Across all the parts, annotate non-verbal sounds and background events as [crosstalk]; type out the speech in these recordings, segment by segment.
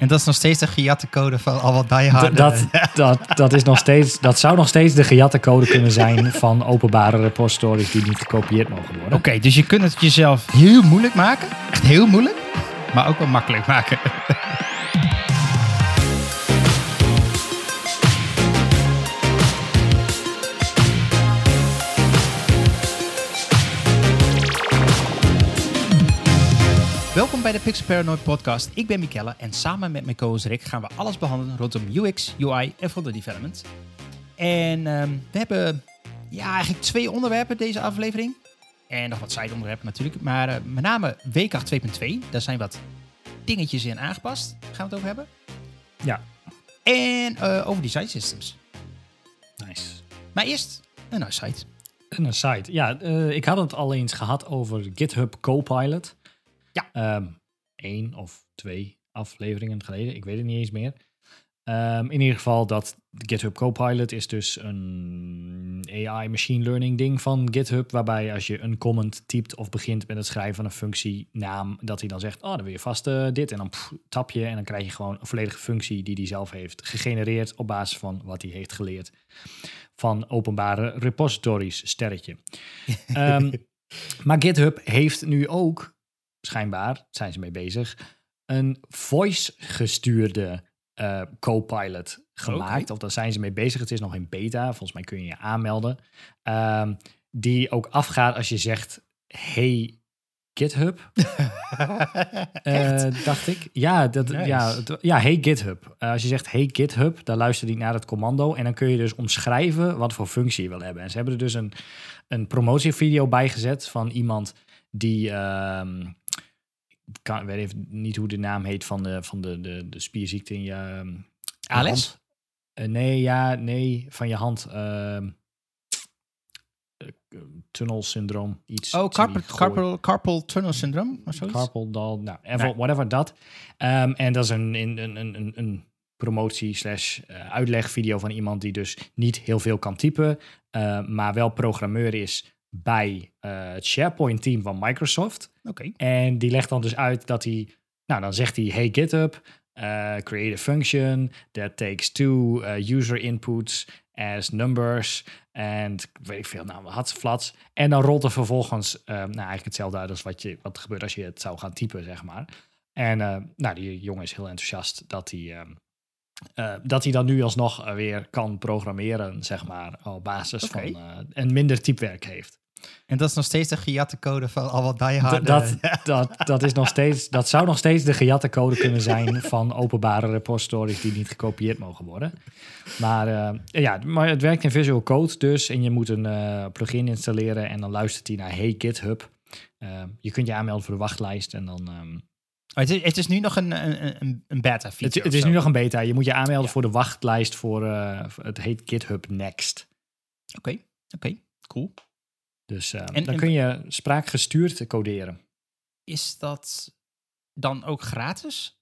En dat is nog steeds de gejatte code van al wat diehard. Dat, [laughs] dat, dat, is nog steeds, dat zou nog steeds de gejatte code kunnen zijn van openbare repositories die niet gekopieerd mogen worden. Oké, dus je kunt het jezelf heel moeilijk maken. Echt heel moeilijk. Maar ook wel makkelijk maken. [laughs] bij de Pixel Paranoid podcast. Ik ben Mikelle en samen met mijn co-host Rick gaan we alles behandelen rondom UX, UI en frontend development. En ehm, we hebben ja, eigenlijk twee onderwerpen deze aflevering. En nog wat side onderwerpen natuurlijk. Maar eh, met name WK 2.2. Daar zijn wat dingetjes in aangepast. Gaan we het over hebben. Ja, En eh, over design systems. nice. Maar eerst een. En een site. Ja, eh, ik had het al eens gehad over GitHub Copilot. Ja. Ehm Eén of twee afleveringen geleden. Ik weet het niet eens meer. Ehm, in ieder geval dat GitHub Copilot is dus een AI machine learning ding van GitHub. Waarbij als je een comment typt of begint met het schrijven van een functienaam. Dat hij dan zegt, oh dan wil je vast eh, dit. En dan pff, tap je en dan krijg je gewoon een volledige functie die hij zelf heeft gegenereerd. Op basis van wat hij heeft geleerd van openbare repositories, sterretje. [laughs] Ehm, maar GitHub heeft nu ook, schijnbaar zijn ze mee bezig, een voice gestuurde eh, Copilot gemaakt. Of daar zijn ze mee bezig. Het is nog in beta. Volgens mij kun je je aanmelden. Ehm, die ook afgaat als je zegt, hey GitHub. [laughs] Eh, dacht ik. Ja, dat, Nice. ja, ja hey GitHub. Eh, als je zegt hey GitHub, dan luistert hij naar het commando. En dan kun je dus omschrijven wat voor functie je wil hebben. En ze hebben er dus een, een promotievideo bij gezet van iemand die... ehm, ik weet even niet hoe de naam heet van de, van de, de, de spierziekte in je... ehm, Alex? hand. Eh, nee, ja, nee, van je hand. ehm eh, tunnelsyndroom, iets. Oh, iets die carpal, carpal, carpal tunnel syndrome of zoiets? Carpal dal, nou, Nee. whatever dat. En dat is een, een, een, een, een, promotie slash eh, uitlegvideo van iemand die dus niet heel veel kan typen, maar wel programmeur is bij eh, het SharePoint team van Microsoft. Oké. En die legt dan dus uit dat hij, nou dan zegt hij, hey GitHub, eh, create a function that takes two eh, user inputs as numbers and weet ik veel, nou had flats. En dan rolt er vervolgens, nou eigenlijk hetzelfde uit als wat, je, wat gebeurt als je het zou gaan typen, zeg maar. En nou, die jongen is heel enthousiast dat hij, eh, dat hij dan nu alsnog eh, weer kan programmeren, zeg maar, op basis van eh, en minder typewerk heeft. En dat is nog steeds de gejatte code van al wat diehard. [laughs] Dat, dat, dat, is nog steeds, dat zou nog steeds de gejatte code kunnen zijn van openbare repositories die niet gekopieerd mogen worden. Maar, eh, ja, maar het werkt in Visual Code dus. En je moet een plugin installeren en dan luistert hij naar Hey GitHub. Je kunt je aanmelden voor de wachtlijst en dan... ehm, Oh, het, is, het is nu nog een, een, een, beta feature. het, is nu nog een beta. Je moet je aanmelden Ja. voor de wachtlijst voor... eh, het heet GitHub Next. Oké, oké, cool. Dus eh, En- dan en- kun je spraakgestuurd coderen. Is dat dan ook gratis?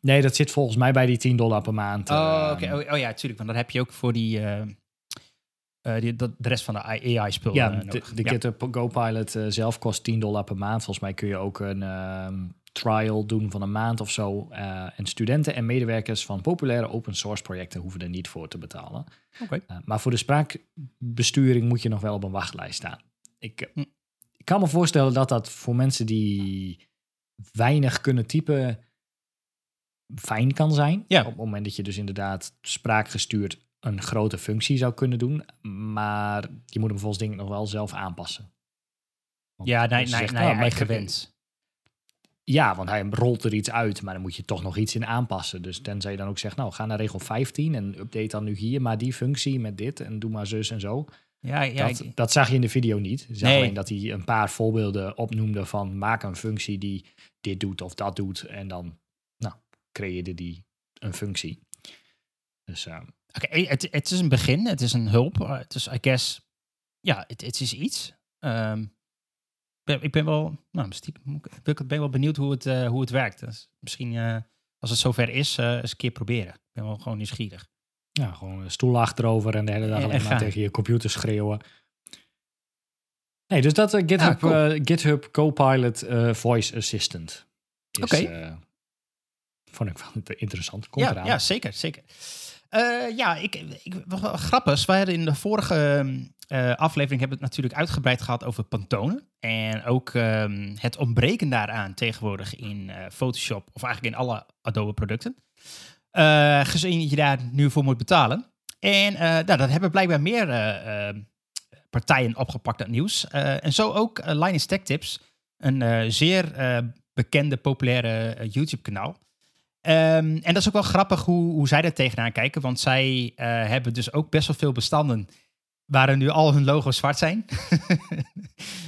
Nee, dat zit volgens mij bij die 10 dollar per maand. Oh, eh, oké. Oh, oh ja, tuurlijk. Want dan heb je ook voor die, eh, die dat, de rest van de AI-spul Ja, de, de Ja. GitHub Copilot eh, zelf kost 10 dollar per maand. Volgens mij kun je ook een ehm, trial doen van een maand of zo. Eh, en studenten en medewerkers van populaire open source projecten hoeven er niet voor te betalen. Oké. Eh, maar voor de spraakbesturing moet je nog wel op een wachtlijst staan. Ik, eh, Hm. ik kan me voorstellen dat dat voor mensen die weinig kunnen typen fijn kan zijn. Ja. Op het moment dat je dus inderdaad spraakgestuurd een grote functie zou kunnen doen. Maar je moet hem volgens denk ik nog wel zelf aanpassen. Want Ja, naar, als je naar, zegt, naar nou, je mijn eigen ge- wens. Ja, want hij rolt er iets uit, maar dan moet je toch nog iets in aanpassen. Dus tenzij je dan ook zegt, nou, ga naar regel 15 en update dan nu hier maar die functie met dit en doe maar zus en zo. Ja, ja, dat, dat zag je in de video niet. Je zag Nee. alleen dat hij een paar voorbeelden opnoemde van maak een functie die dit doet of dat doet. En dan nou, creëerde die een functie. Dus eh, Oké, het, het is een begin, het is een hulp. eh, Het is, I guess, ja, het, het is iets. Ehm, ben- ik ben wel, nou, stiekem, ik ben wel benieuwd hoe het, eh, hoe het werkt. Dus misschien, eh, als het zover is, eh, eens een keer proberen. Ik ben wel gewoon nieuwsgierig. ja, gewoon een stoel achterover en de hele dag En- alleen en maar tegen je computer schreeuwen. Nee, dus dat GitHub, cool. GitHub Copilot Voice Assistant. is, Oké. eh, vond ik wel interessant. Komt ja, eraan. ja, zeker, zeker. Eh, ja, ik, ik, grappig wij hadden in de vorige eh, aflevering hebben we het natuurlijk uitgebreid gehad over pantonen. En ook ehm, het ontbreken daaraan tegenwoordig in eh, Photoshop, of eigenlijk in alle Adobe producten. Gezien je daar nu voor moet betalen. En nou, dat hebben blijkbaar meer eh, eh, partijen opgepakt, dat nieuws. En zo ook Linus Tech Tips, een zeer bekende, populaire YouTube-kanaal. Ehm, en dat is ook wel grappig hoe, hoe zij er tegenaan kijken, want zij eh, hebben dus ook best wel veel bestanden waar nu al hun logo's zwart zijn. [laughs]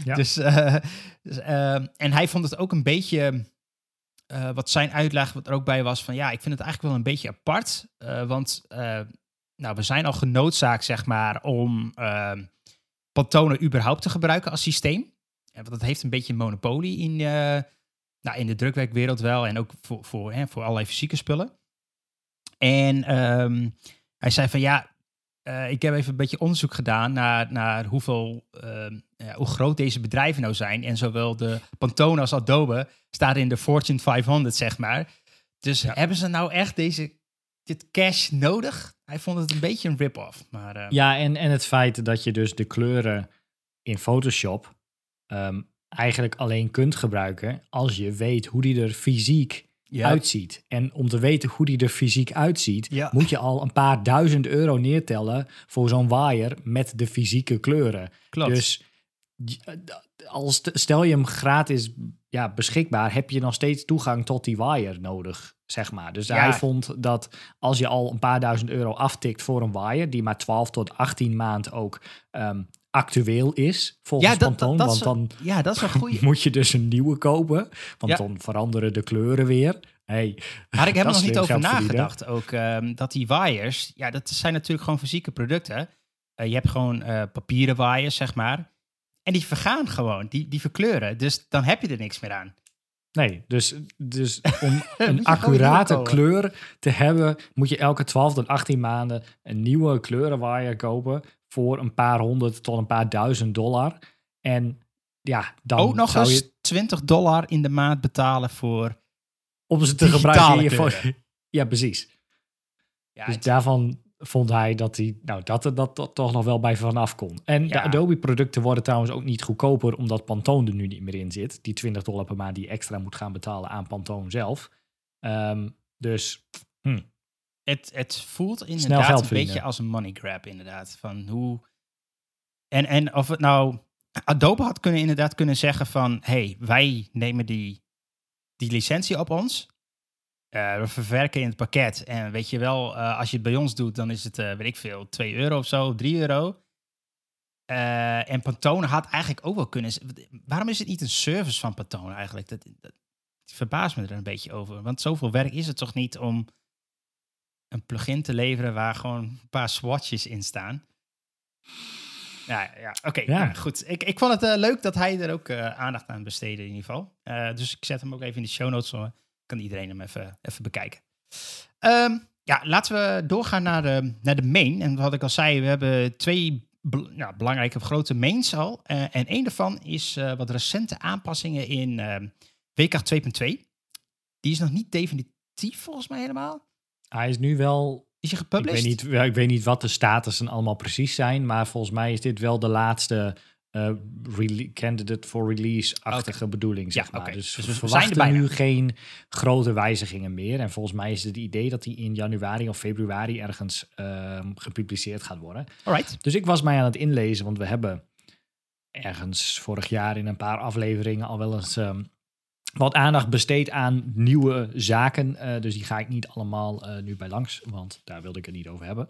Ja. Dus, eh, dus, ehm, en hij vond het ook een beetje, eh, wat zijn uitleg wat er ook bij was, van ja, ik vind het eigenlijk wel een beetje apart, want nou, we zijn al genoodzaakt, zeg maar, om ehm Pantone überhaupt te gebruiken als systeem. Want dat heeft een beetje een monopolie in, nou, in de drukwerkwereld wel en ook voor, voor, hè, voor allerlei fysieke spullen. En ehm, hij zei van ja, eh, ik heb even een beetje onderzoek gedaan naar, naar hoeveel, ehm, ja, hoe groot deze bedrijven nou zijn. En zowel de Pantone als Adobe staat in de Fortune 500, zeg maar. Dus Ja. hebben ze nou echt deze, dit cash nodig? Hij vond het een beetje een rip-off. Maar eh, Ja, en, en het feit dat je dus de kleuren in Photoshop ehm, eigenlijk alleen kunt gebruiken als je weet hoe die er fysiek ja, uitziet. En om te weten hoe die er fysiek uitziet, Ja. moet je al een paar duizend euro neertellen voor zo'n waaier met de fysieke kleuren. klopt. Dus j- als, stel je hem gratis ja, beschikbaar, heb je nog steeds toegang tot die wire nodig, zeg maar. Dus Ja. hij vond dat als je al een paar duizend euro aftikt voor een wire, die maar 12 tot 18 maand ook ehm, actueel is, volgens ja, dat, Pantone, dat, dat is, want dan ja, dat is een goeie. [laughs] moet je dus een nieuwe kopen, want Ja. dan veranderen de kleuren weer. Hey, Had ik heb [laughs] er nog niet over nagedacht. Ook ehm, dat die wires, ja, dat zijn natuurlijk gewoon fysieke producten. Eh, je hebt gewoon eh, papieren wires, zeg maar. En die vergaan gewoon, die, die verkleuren. Dus dan heb je er niks meer aan. Nee, dus, dus [laughs] om een accurate kleur te hebben, moet je elke 12 tot 18 maanden een nieuwe kleurenwaaier kopen voor een paar honderd tot een paar duizend dollar. En ja, dan Ook nog zou eens je 20 dollar in de maand betalen voor... om ze te gebruiken in je [laughs] Ja, precies. Ja, dus daarvan vond hij dat hij, nou, dat er dat, dat toch nog wel bij vanaf kon. En de Ja. Adobe-producten worden trouwens ook niet goedkoper, omdat Pantone er nu niet meer in zit. Die 20 dollar per maand die je extra moet gaan betalen aan Pantone zelf. Ehm, dus het, het voelt inderdaad een beetje als een money grab, inderdaad. Van hoe... En, en of het nou... Adobe had kunnen inderdaad kunnen zeggen van... hey, wij nemen die, die licentie op ons. Eh, we verwerken in het pakket. En weet je wel, eh, als je het bij ons doet, dan is het, eh, weet ik veel, 2 euro of zo, 3 euro. En Pantone had eigenlijk ook wel kunnen... Waarom is het niet een service van Pantone eigenlijk? Dat, dat verbaast me er een beetje over. Want zoveel werk is het toch niet om een plugin te leveren waar gewoon een paar swatches in staan. Ja, ja oké. Ja. nou, goed. Ik, ik vond het eh, leuk dat hij er ook eh, aandacht aan besteedde in ieder geval. Eh, dus ik zet hem ook even in de show notes. Zo kan iedereen hem even, even bekijken. Ehm, ja, laten we doorgaan naar de, naar de main. En wat ik al zei, we hebben twee nou, belangrijke grote mains al. En één daarvan is wat recente aanpassingen in ehm WK 2.2. Die is nog niet definitief volgens mij helemaal. Hij is nu wel Is je Ik gepublished? weet, niet, ik weet niet wat de statussen allemaal precies zijn, maar volgens mij is dit wel de laatste rele- candidate for release-achtige bedoeling, zeg Ja, maar. Dus, Dus we verwachten er nu geen grote wijzigingen meer. En volgens mij is het idee dat die in januari of februari ergens ehm, gepubliceerd gaat worden. Alright. Dus ik was mij aan het inlezen, want we hebben ergens vorig jaar in een paar afleveringen al wel eens ehm, wat aandacht besteed aan nieuwe zaken. Eh, dus die ga ik niet allemaal eh, nu bij langs, want daar wilde ik het niet over hebben.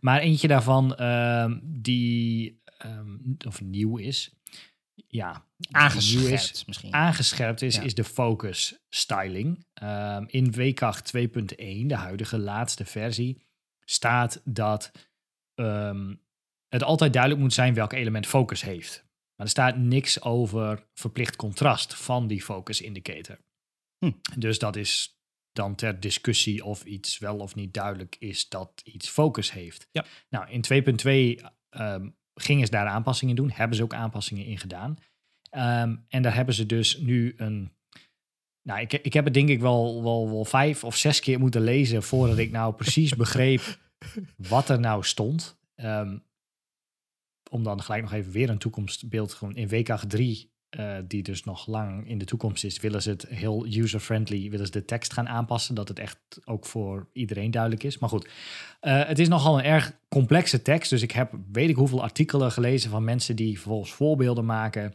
Maar eentje daarvan ehm, die ehm, of nieuw is. Ja, nieuw is, Aangescherpt misschien. aangescherpt is, Ja. is de focus styling. Ehm, in WCAG 2.1, de huidige laatste versie, staat dat het altijd duidelijk moet zijn welk element focus heeft. Maar er staat niks over verplicht contrast van die focus indicator. Hm. Dus dat is dan ter discussie of iets wel of niet duidelijk is dat iets focus heeft. Ja. Nou, in 2.2 ehm, gingen ze daar aanpassingen doen, hebben ze ook aanpassingen in gedaan. Ehm, en daar hebben ze dus nu een Nou, ik, ik heb het denk ik wel, wel, wel vijf of zes keer moeten lezen voordat ik nou precies begreep [laughs] wat er nou stond. Ehm, om dan gelijk nog even weer een toekomstbeeld. Gewoon in WK 3, uh, die dus nog lang in de toekomst is, willen ze het heel user-friendly, willen ze de tekst gaan aanpassen, dat het echt ook voor iedereen duidelijk is. Maar goed, uh, het is nogal een erg complexe tekst, dus ik heb weet ik hoeveel artikelen gelezen van mensen die vervolgens voorbeelden maken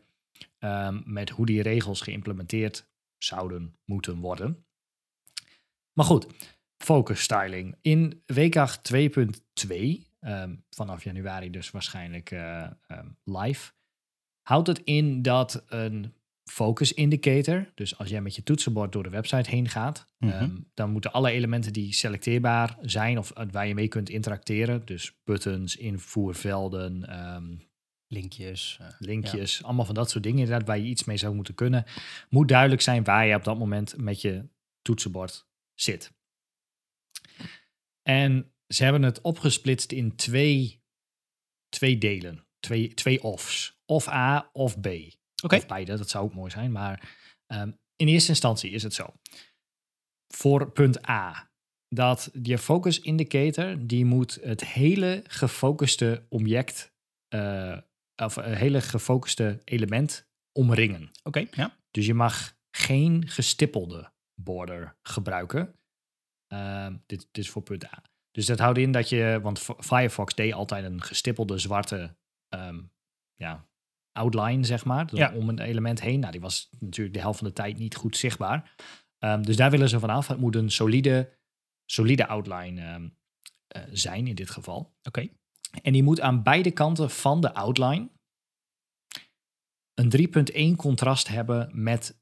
um, met hoe die regels geïmplementeerd zouden moeten worden. Maar goed, focus styling. In WK 2.2 um, vanaf januari dus waarschijnlijk uh, um, live. Houdt het in dat een focus indicator, dus als jij met je toetsenbord door de website heen gaat, mm -hmm. um, dan moeten alle elementen die selecteerbaar zijn of waar je mee kunt interacteren, dus buttons, invoervelden, linkjes, uh, linkjes, ja. allemaal van dat soort dingen inderdaad waar je iets mee zou moeten kunnen, moet duidelijk zijn waar je op dat moment met je toetsenbord zit. En ze hebben het opgesplitst in twee, twee delen. Twee, twee offs. Of A of B. Okay. Of beide, dat zou ook mooi zijn. Maar um, in eerste instantie is het zo. Voor punt A. Dat je focus indicator, die moet het hele gefocuste object, uh, of een hele gefocuste element omringen. Oké, okay, ja. Dus je mag geen gestippelde border gebruiken. Uh, dit, dit is voor punt A. Dus dat houdt in dat je, want Firefox deed altijd een gestippelde zwarte um, ja, outline, zeg maar, ja. om een element heen. Nou, die was natuurlijk de helft van de tijd niet goed zichtbaar. Um, dus daar willen ze vanaf. Het moet een solide, solide outline um, uh, zijn in dit geval. Oké. Okay. En die moet aan beide kanten van de outline een 3.1 contrast hebben met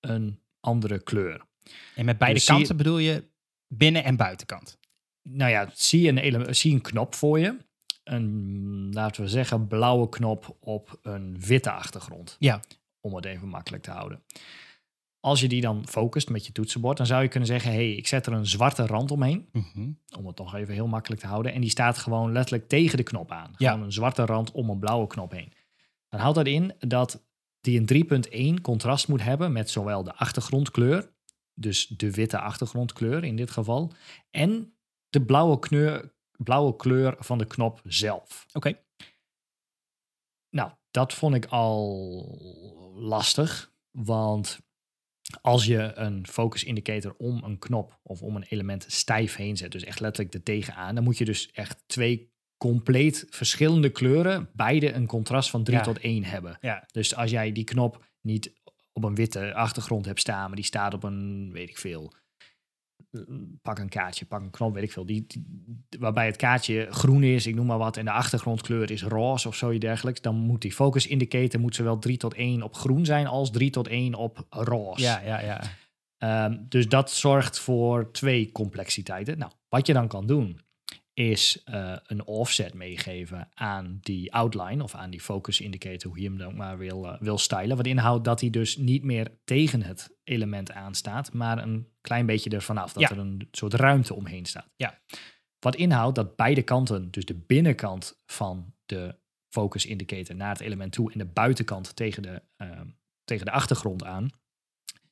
een andere kleur. En met beide dus kanten je... bedoel je binnen- en buitenkant? Nou ja, zie een, element, zie een knop voor je. Een, laten we zeggen, blauwe knop op een witte achtergrond. Ja. Om het even makkelijk te houden. Als je die dan focust met je toetsenbord, dan zou je kunnen zeggen: hey, ik zet er een zwarte rand omheen. Mm -hmm. Om het nog even heel makkelijk te houden. En die staat gewoon letterlijk tegen de knop aan. Ja. Gewoon een zwarte rand om een blauwe knop heen. Dan houdt dat in dat die een 3.1 contrast moet hebben met zowel de achtergrondkleur, dus de witte achtergrondkleur in dit geval, en de blauwe kleur, blauwe kleur van de knop zelf. Oké. Okay. Nou, dat vond ik al lastig, want als je een focus indicator om een knop of om een element stijf heen zet, dus echt letterlijk er tegenaan, dan moet je dus echt twee compleet verschillende kleuren, beide een contrast van 3 Ja. tot 1 hebben. Ja. Dus als jij die knop niet op een witte achtergrond hebt staan, maar die staat op een, weet ik veel, pak een kaartje, pak een knop, weet ik veel, die, die- waarbij het kaartje groen is, ik noem maar wat, en de achtergrondkleur is roze of zoiets dergelijks, dan moet die focus indicator moet zowel 3 tot 1 op groen zijn als 3 tot 1 op roze. Ja, ja, ja. Ehm, dus dat zorgt voor twee complexiteiten. Nou, wat je dan kan doen, is eh, een offset meegeven aan die outline of aan die focus indicator, hoe je hem dan maar wil, eh, wil stylen. Wat inhoudt dat hij dus niet meer tegen het element aanstaat, maar een klein beetje ervan af. Dat Ja. er een soort ruimte omheen staat. Ja. Wat inhoudt dat beide kanten, dus de binnenkant van de focus indicator naar het element toe en de buitenkant tegen de, ehm, tegen de achtergrond aan,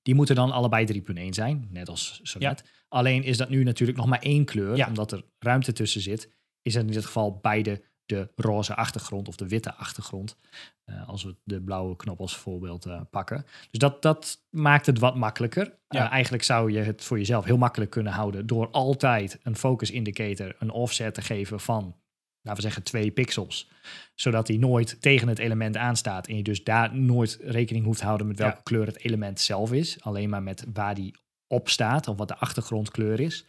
die moeten dan allebei 3.1 zijn, net als zo Ja. net. Alleen is dat nu natuurlijk nog maar één kleur, Ja. omdat er ruimte tussen zit. Is het in dit geval beide de roze achtergrond of de witte achtergrond. eh, als we de blauwe knop als voorbeeld eh, pakken. Dus dat, dat maakt het wat makkelijker. Ja. Eh, eigenlijk zou je het voor jezelf heel makkelijk kunnen houden door altijd een focus indicator, een offset te geven van, laten we zeggen, twee pixels. Zodat die nooit tegen het element aanstaat. En je dus daar nooit rekening hoeft te houden met welke Ja. kleur het element zelf is. Alleen maar met waar die op staat of wat de achtergrondkleur is.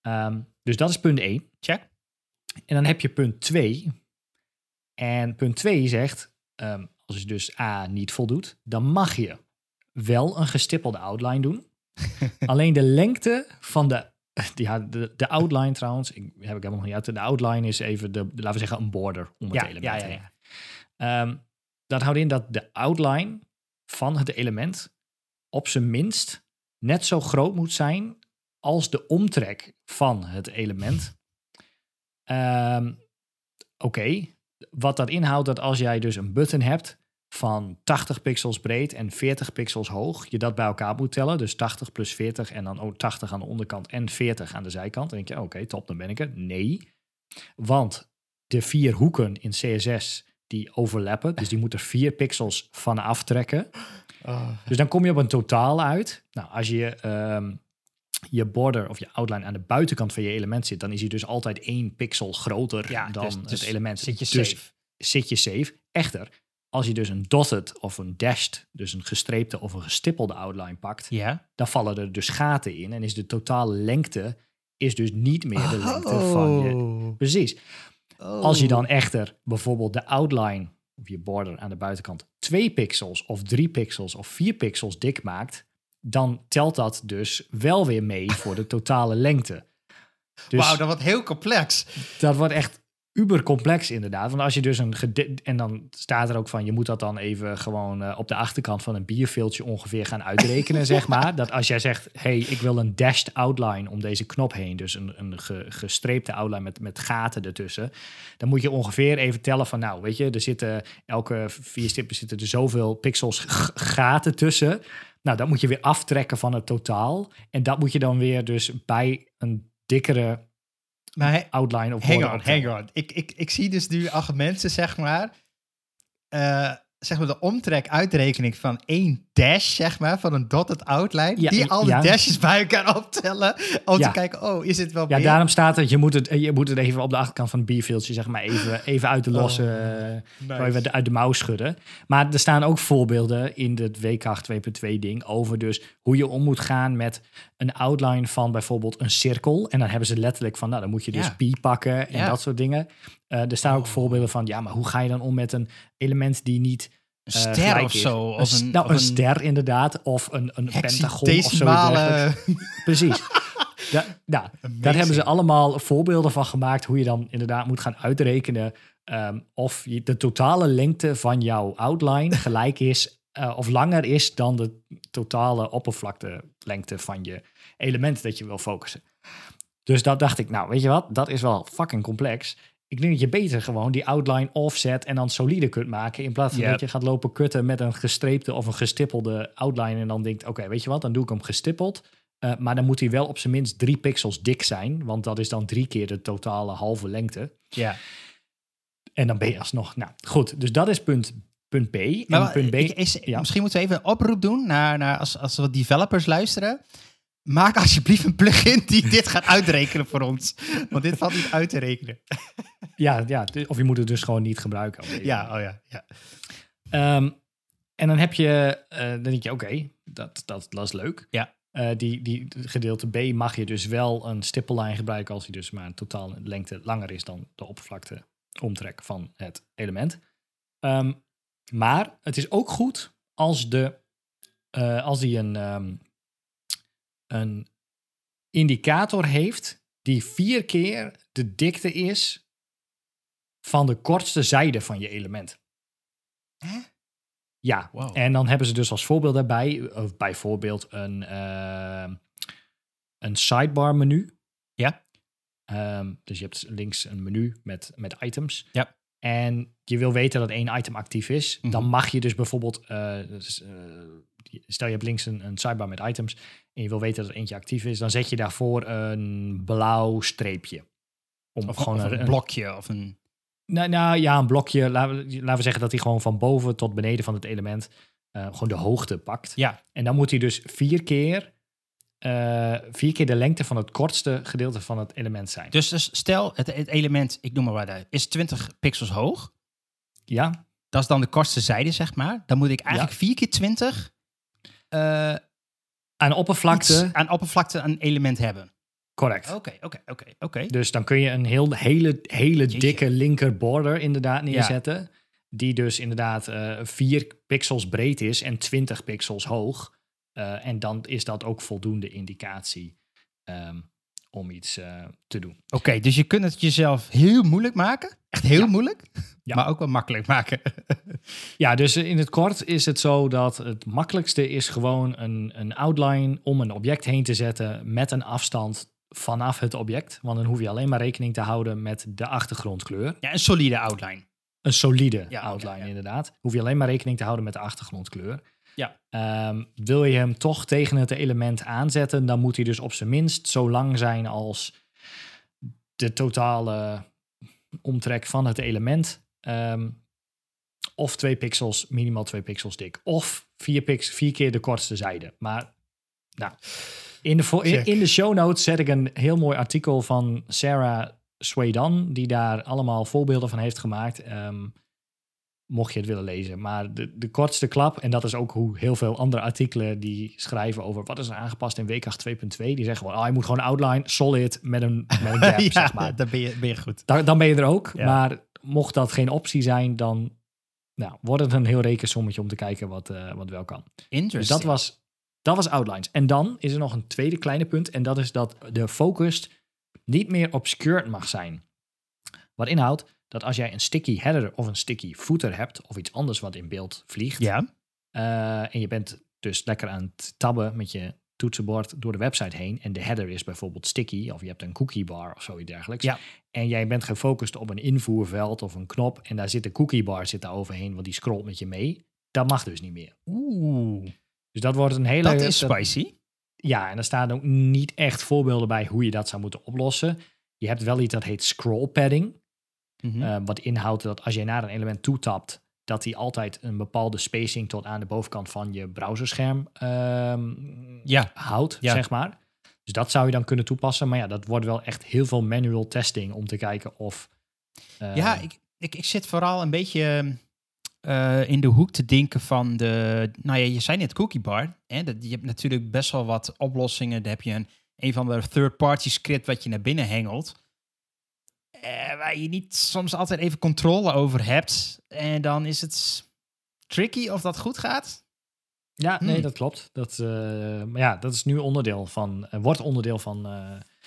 Ehm, dus dat is punt 1. Check. En dan heb je punt 2. En punt 2 zegt, ehm, als je dus A niet voldoet, dan mag je wel een gestippelde outline doen. [laughs] Alleen de lengte van de, [laughs] ja, de, de outline trouwens, ik, heb ik helemaal nog niet uit. De outline is even, de, laten we zeggen, een border om het Ja, element ja, ja, ja. Ehm, dat houdt in dat de outline van het element op zijn minst net zo groot moet zijn als de omtrek van het element. Ehm, Oké, wat dat inhoudt dat als jij dus een button hebt, van 80 pixels breed en 40 pixels hoog, je dat bij elkaar moet tellen. Dus 80 plus 40 en dan ook 80 aan de onderkant en 40 aan de zijkant. Dan denk je, oké, top, dan ben ik er. Nee, want de vier hoeken in CSS die overlappen, dus die moeten vier pixels van aftrekken. Dus dan kom je op een totaal uit. Nou, als je ehm, je border of je outline aan de buitenkant van je element zit, dan is hij dus altijd één pixel groter Ja, dan dus- dus het element. Zit je Dus safe. zit je safe. Echter, als je dus een dotted of een dashed, dus een gestreepte of een gestippelde outline pakt, Ja. dan vallen er dus gaten in en is de totale lengte is dus niet meer de lengte van je. Oh. Precies. Als je dan echter bijvoorbeeld de outline of je border aan de buitenkant 2 pixels of 3 pixels of 4 pixels dik maakt, dan telt dat dus wel weer mee voor de totale lengte. Dus Wauw, dat wordt heel complex. dat wordt echt uber complex inderdaad. Want als je dus een en dan staat er ook van je moet dat dan even gewoon eh, op de achterkant van een bierveeltje ongeveer gaan uitrekenen, [laughs] zeg maar. Dat als jij zegt, hey, ik wil een dashed outline om deze knop heen, dus een, een ge- gestreepte outline met, met gaten ertussen, dan moet je ongeveer even tellen van, nou, weet je, er zitten elke vier stippen zitten er zoveel pixels gaten tussen. Nou, dat moet je weer aftrekken van het totaal. En dat moet je dan weer dus bij een dikkere Maar outline of hang on, hang on. Ik, ik, ik zie dus nu acht mensen, zeg maar, eh, zeg maar de omtrek uitrekening van één dash, zeg maar, van een dotted outline, Ja, die al de ja. dashes bij elkaar optellen, om Ja. te kijken, oh, is het wel Ja, meer? daarom staat het, je moet het, je moet het even op de achterkant van het bierveeltje, zeg maar, even, even uit de losse, Oh, Nice. even uit de mouw schudden. Maar er staan ook voorbeelden in het WK 2.2 ding over dus hoe je om moet gaan met een outline van bijvoorbeeld een cirkel. En dan hebben ze letterlijk van, nou, dan moet je dus pi pakken en dat soort dingen. Eh, er staan ook Oh. voorbeelden van, ja, maar hoe ga je dan om met een element die niet Een eh, ster of zo. Een, Of s- een, nou, of een ster inderdaad, of een, een pentagon of zo. [laughs] Precies. Da, nou, daar hebben ze allemaal voorbeelden van gemaakt hoe je dan inderdaad moet gaan uitrekenen ehm, of je, de totale lengte van jouw outline [laughs] gelijk is eh, of langer is dan de totale oppervlaktelengte van je element dat je wil focussen. Dus dat dacht ik, nou weet je wat, dat is wel fucking complex. Ik denk dat je beter gewoon die outline offset en dan solide kunt maken. In plaats van dat je gaat lopen kutten met een gestreepte of een gestippelde outline. En dan denkt, oké, weet je wat, dan doe ik hem gestippeld. Eh, maar dan moet hij wel op zijn minst drie pixels dik zijn. Want dat is dan drie keer de totale halve lengte. Ja. En dan ben je alsnog, nou goed. Dus dat is punt, punt B. En Maar punt B, ik- is, ja. misschien moeten we even een oproep doen naar, naar als, als wat developers luisteren. Maak alsjeblieft een plugin die dit gaat uitrekenen voor ons. Want dit valt niet uit te rekenen. [laughs] ja, ja, d- of je moet het dus gewoon niet gebruiken. Ja, oh ja. ja. Ehm, en dan heb je, eh, dan denk je, oké, dat, dat, dat is leuk. Ja. Eh, die, die gedeelte B mag je dus wel een stippellijn gebruiken als die dus maar een totaal lengte langer is dan de oppervlakte omtrek van het element. Ehm, maar het is ook goed als, de, eh, als die een, ehm, een indicator heeft die vier keer de dikte is van de kortste zijde van je element. Hè? Ja, Wow. en dan hebben ze dus als voorbeeld daarbij, of bijvoorbeeld een, eh, een sidebar menu. Ja. Ehm, dus je hebt links een menu met, met items. Ja. En je wil weten dat één item actief is. Mhm. Dan mag je dus bijvoorbeeld, eh, dus, eh, stel je hebt links een, een sidebar met items en je wil weten dat er eentje actief is, dan zet je daarvoor een blauw streepje. Om Of, gewoon of een, een blokje of een... nou, nou ja, een blokje. Laten we, laten we zeggen dat hij gewoon van boven tot beneden van het element eh, gewoon de hoogte pakt. Ja. En dan moet hij dus vier keer, eh, vier keer de lengte van het kortste gedeelte van het element zijn. Dus, dus stel, het, het element, ik noem maar wat, is 20 pixels hoog. Ja, Dat is dan de kortste zijde, zeg maar. Dan moet ik eigenlijk 4 keer 20 eh, aan oppervlakte. iets aan oppervlakte een element hebben. Correct. Oké, oké, oké, oké. Dus dan kun je een heel, hele, hele Jeetje. dikke linker border inderdaad neerzetten. Die dus inderdaad eh 4 pixels breed is en 20 pixels hoog. Eh, en dan is dat ook voldoende indicatie ehm, om iets eh, te doen. Oké, dus je kunt het jezelf heel moeilijk maken. Echt heel Ja. moeilijk. Ja. Maar ook wel makkelijk maken. [laughs] Ja, dus in het kort is het zo dat het makkelijkste is gewoon een, een outline om een object heen te zetten met een afstand vanaf het object. Want dan hoef je alleen maar rekening te houden met de achtergrondkleur. ja, een solide outline. een solide Ja, outline, ja, ja. inderdaad. Hoef je alleen maar rekening te houden met de achtergrondkleur. Ja. Ehm, wil je hem toch tegen het element aanzetten, dan moet hij dus op zijn minst zo lang zijn als de totale omtrek van het element. Ehm, of twee pixels, minimaal twee pixels dik. Of vier, pix, vier keer de kortste zijde. Maar nou, in de, in, de show notes zet ik een heel mooi artikel van Sarah Swaydan, die daar allemaal voorbeelden van heeft gemaakt. Ehm, mocht je het willen lezen. Maar de, de kortste klap, en dat is ook hoe heel veel andere artikelen die schrijven over wat is er aangepast in WCAG 2.2, die zeggen gewoon, ah, je moet gewoon outline solid met een, met een [laughs] gap, ja, zeg maar. dan ben je, ben je goed. Dan, dan ben je er ook. Ja. Maar mocht dat geen optie zijn, dan nou, wordt het een heel rekensommetje om te kijken wat, eh, wat wel kan. Dus dat was, dat was outlines. En dan is er nog een tweede kleine punt. En dat is dat de focus niet meer obscured mag zijn. Wat inhoudt dat als jij een sticky header of een sticky footer hebt, of iets anders wat in beeld vliegt, Ja, eh, en je bent dus lekker aan het tabben met je toetsenbord door de website heen. En de header is bijvoorbeeld sticky, of je hebt een cookie bar of zoiets dergelijks. Ja. En jij bent gefocust op een invoerveld of een knop. En daar zit de cookie bar zit daar overheen, want die scrolt met je mee. Dat mag dus niet meer. oeh, Dus dat wordt een hele. dat is spicy. Ja, en er staan ook niet echt voorbeelden bij hoe je dat zou moeten oplossen. Je hebt wel iets dat heet scroll padding. Mhm. eh, wat inhoudt dat als je naar een element toetapt, dat hij altijd een bepaalde spacing tot aan de bovenkant van je browserscherm ehm, ja, houdt, Ja. zeg maar. Dus dat zou je dan kunnen toepassen. Maar ja, dat wordt wel echt heel veel manual testing om te kijken of... eh, ja ik, ik, ik zit vooral een beetje eh, in de hoek te denken van de... Nou ja, je zei net cookie bar. Hè? Dat, je hebt natuurlijk best wel wat oplossingen. Daar heb je een, een van de third-party script wat je naar binnen hengelt. Eh, waar je niet soms altijd even controle over hebt. En dan is het tricky of dat goed gaat. Ja, nee, Hmm. dat klopt. Dat, eh, maar ja, dat is nu onderdeel van... eh, wordt onderdeel van,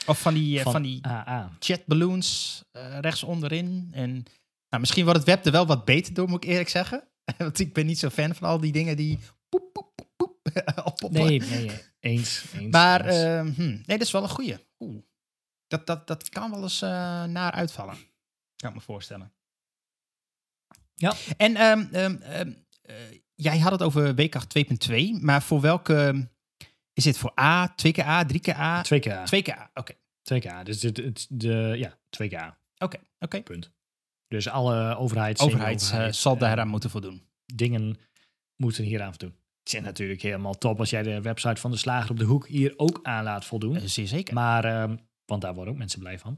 Of van die, van, van die eh rechts onderin. En nou, misschien wordt het web er wel wat beter door, moet ik eerlijk zeggen. [laughs] Want ik ben niet zo fan van al die dingen die poep, poep, poep. [laughs] Nee, nee, eens. eens Maar eens. ehm, hm, nee, dat is wel een goeie. Oeh. Dat, dat, dat kan wel eens eh, naar uitvallen. Kan ik me voorstellen. Ja. En ehm, ehm, ehm, eh, jij had het over WCAG 2.2, maar voor welke... Is dit voor A, 2KA, 3KA? 2K. 2KA, oké. 2K. Dus het, het, de, ja, 2K. Oké, oké. Punt. Dus alle overheids... Overheid eh, semi-overheid, zal eh, daaraan moeten voldoen. dingen moeten hieraan voldoen. Het is natuurlijk helemaal top als jij de website van de slager op de hoek hier ook aan laat voldoen. Eh, zeer zeker. Maar, want daar worden ook mensen blij van.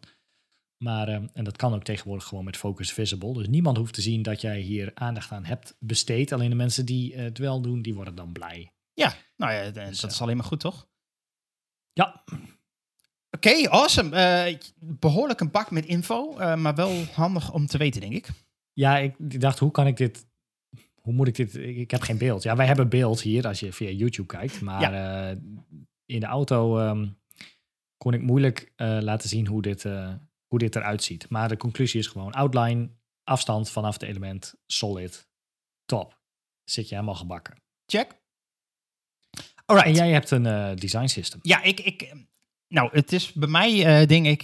Maar, ehm, en dat kan ook tegenwoordig gewoon met Focus Visible. Dus niemand hoeft te zien dat jij hier aandacht aan hebt besteed. Alleen de mensen die eh, het wel doen, die worden dan blij. Ja, nou ja, d- Dus, dat eh, is alleen maar goed, toch? Ja, Oké, awesome. Eh, behoorlijk een bak met info, eh, maar wel handig om te weten, denk ik. ja ik, dacht, hoe kan ik dit... Hoe moet ik dit... Ik, ik heb geen beeld. Ja, wij hebben beeld hier als je via YouTube kijkt. Maar eh, in de auto ehm, kon ik moeilijk eh, laten zien hoe dit, eh, hoe dit eruit ziet. Maar de conclusie is gewoon outline, afstand vanaf het element, solid, top. Zit je helemaal gebakken. Check. Alright. En jij hebt een eh, design system. Ja, ik, ik, nou, het is bij mij, denk ik,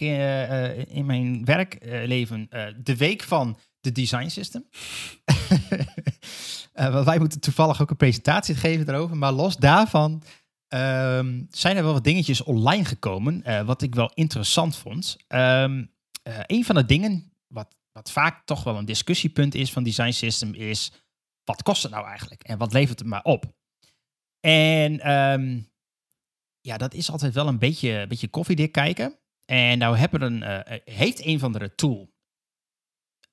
in mijn werkleven de week van de design system. [laughs] Wij moeten toevallig ook een presentatie geven daarover. Maar los daarvan ehm, zijn er wel wat dingetjes online gekomen, eh, wat ik wel interessant vond. Ehm eh, een van de dingen, wat, wat vaak toch wel een discussiepunt is van design system, is wat kost het nou eigenlijk? En wat levert het maar op? En ehm, ja, dat is altijd wel een beetje, een beetje koffiedik kijken. En nou hebben een, eh, heeft een van de tool,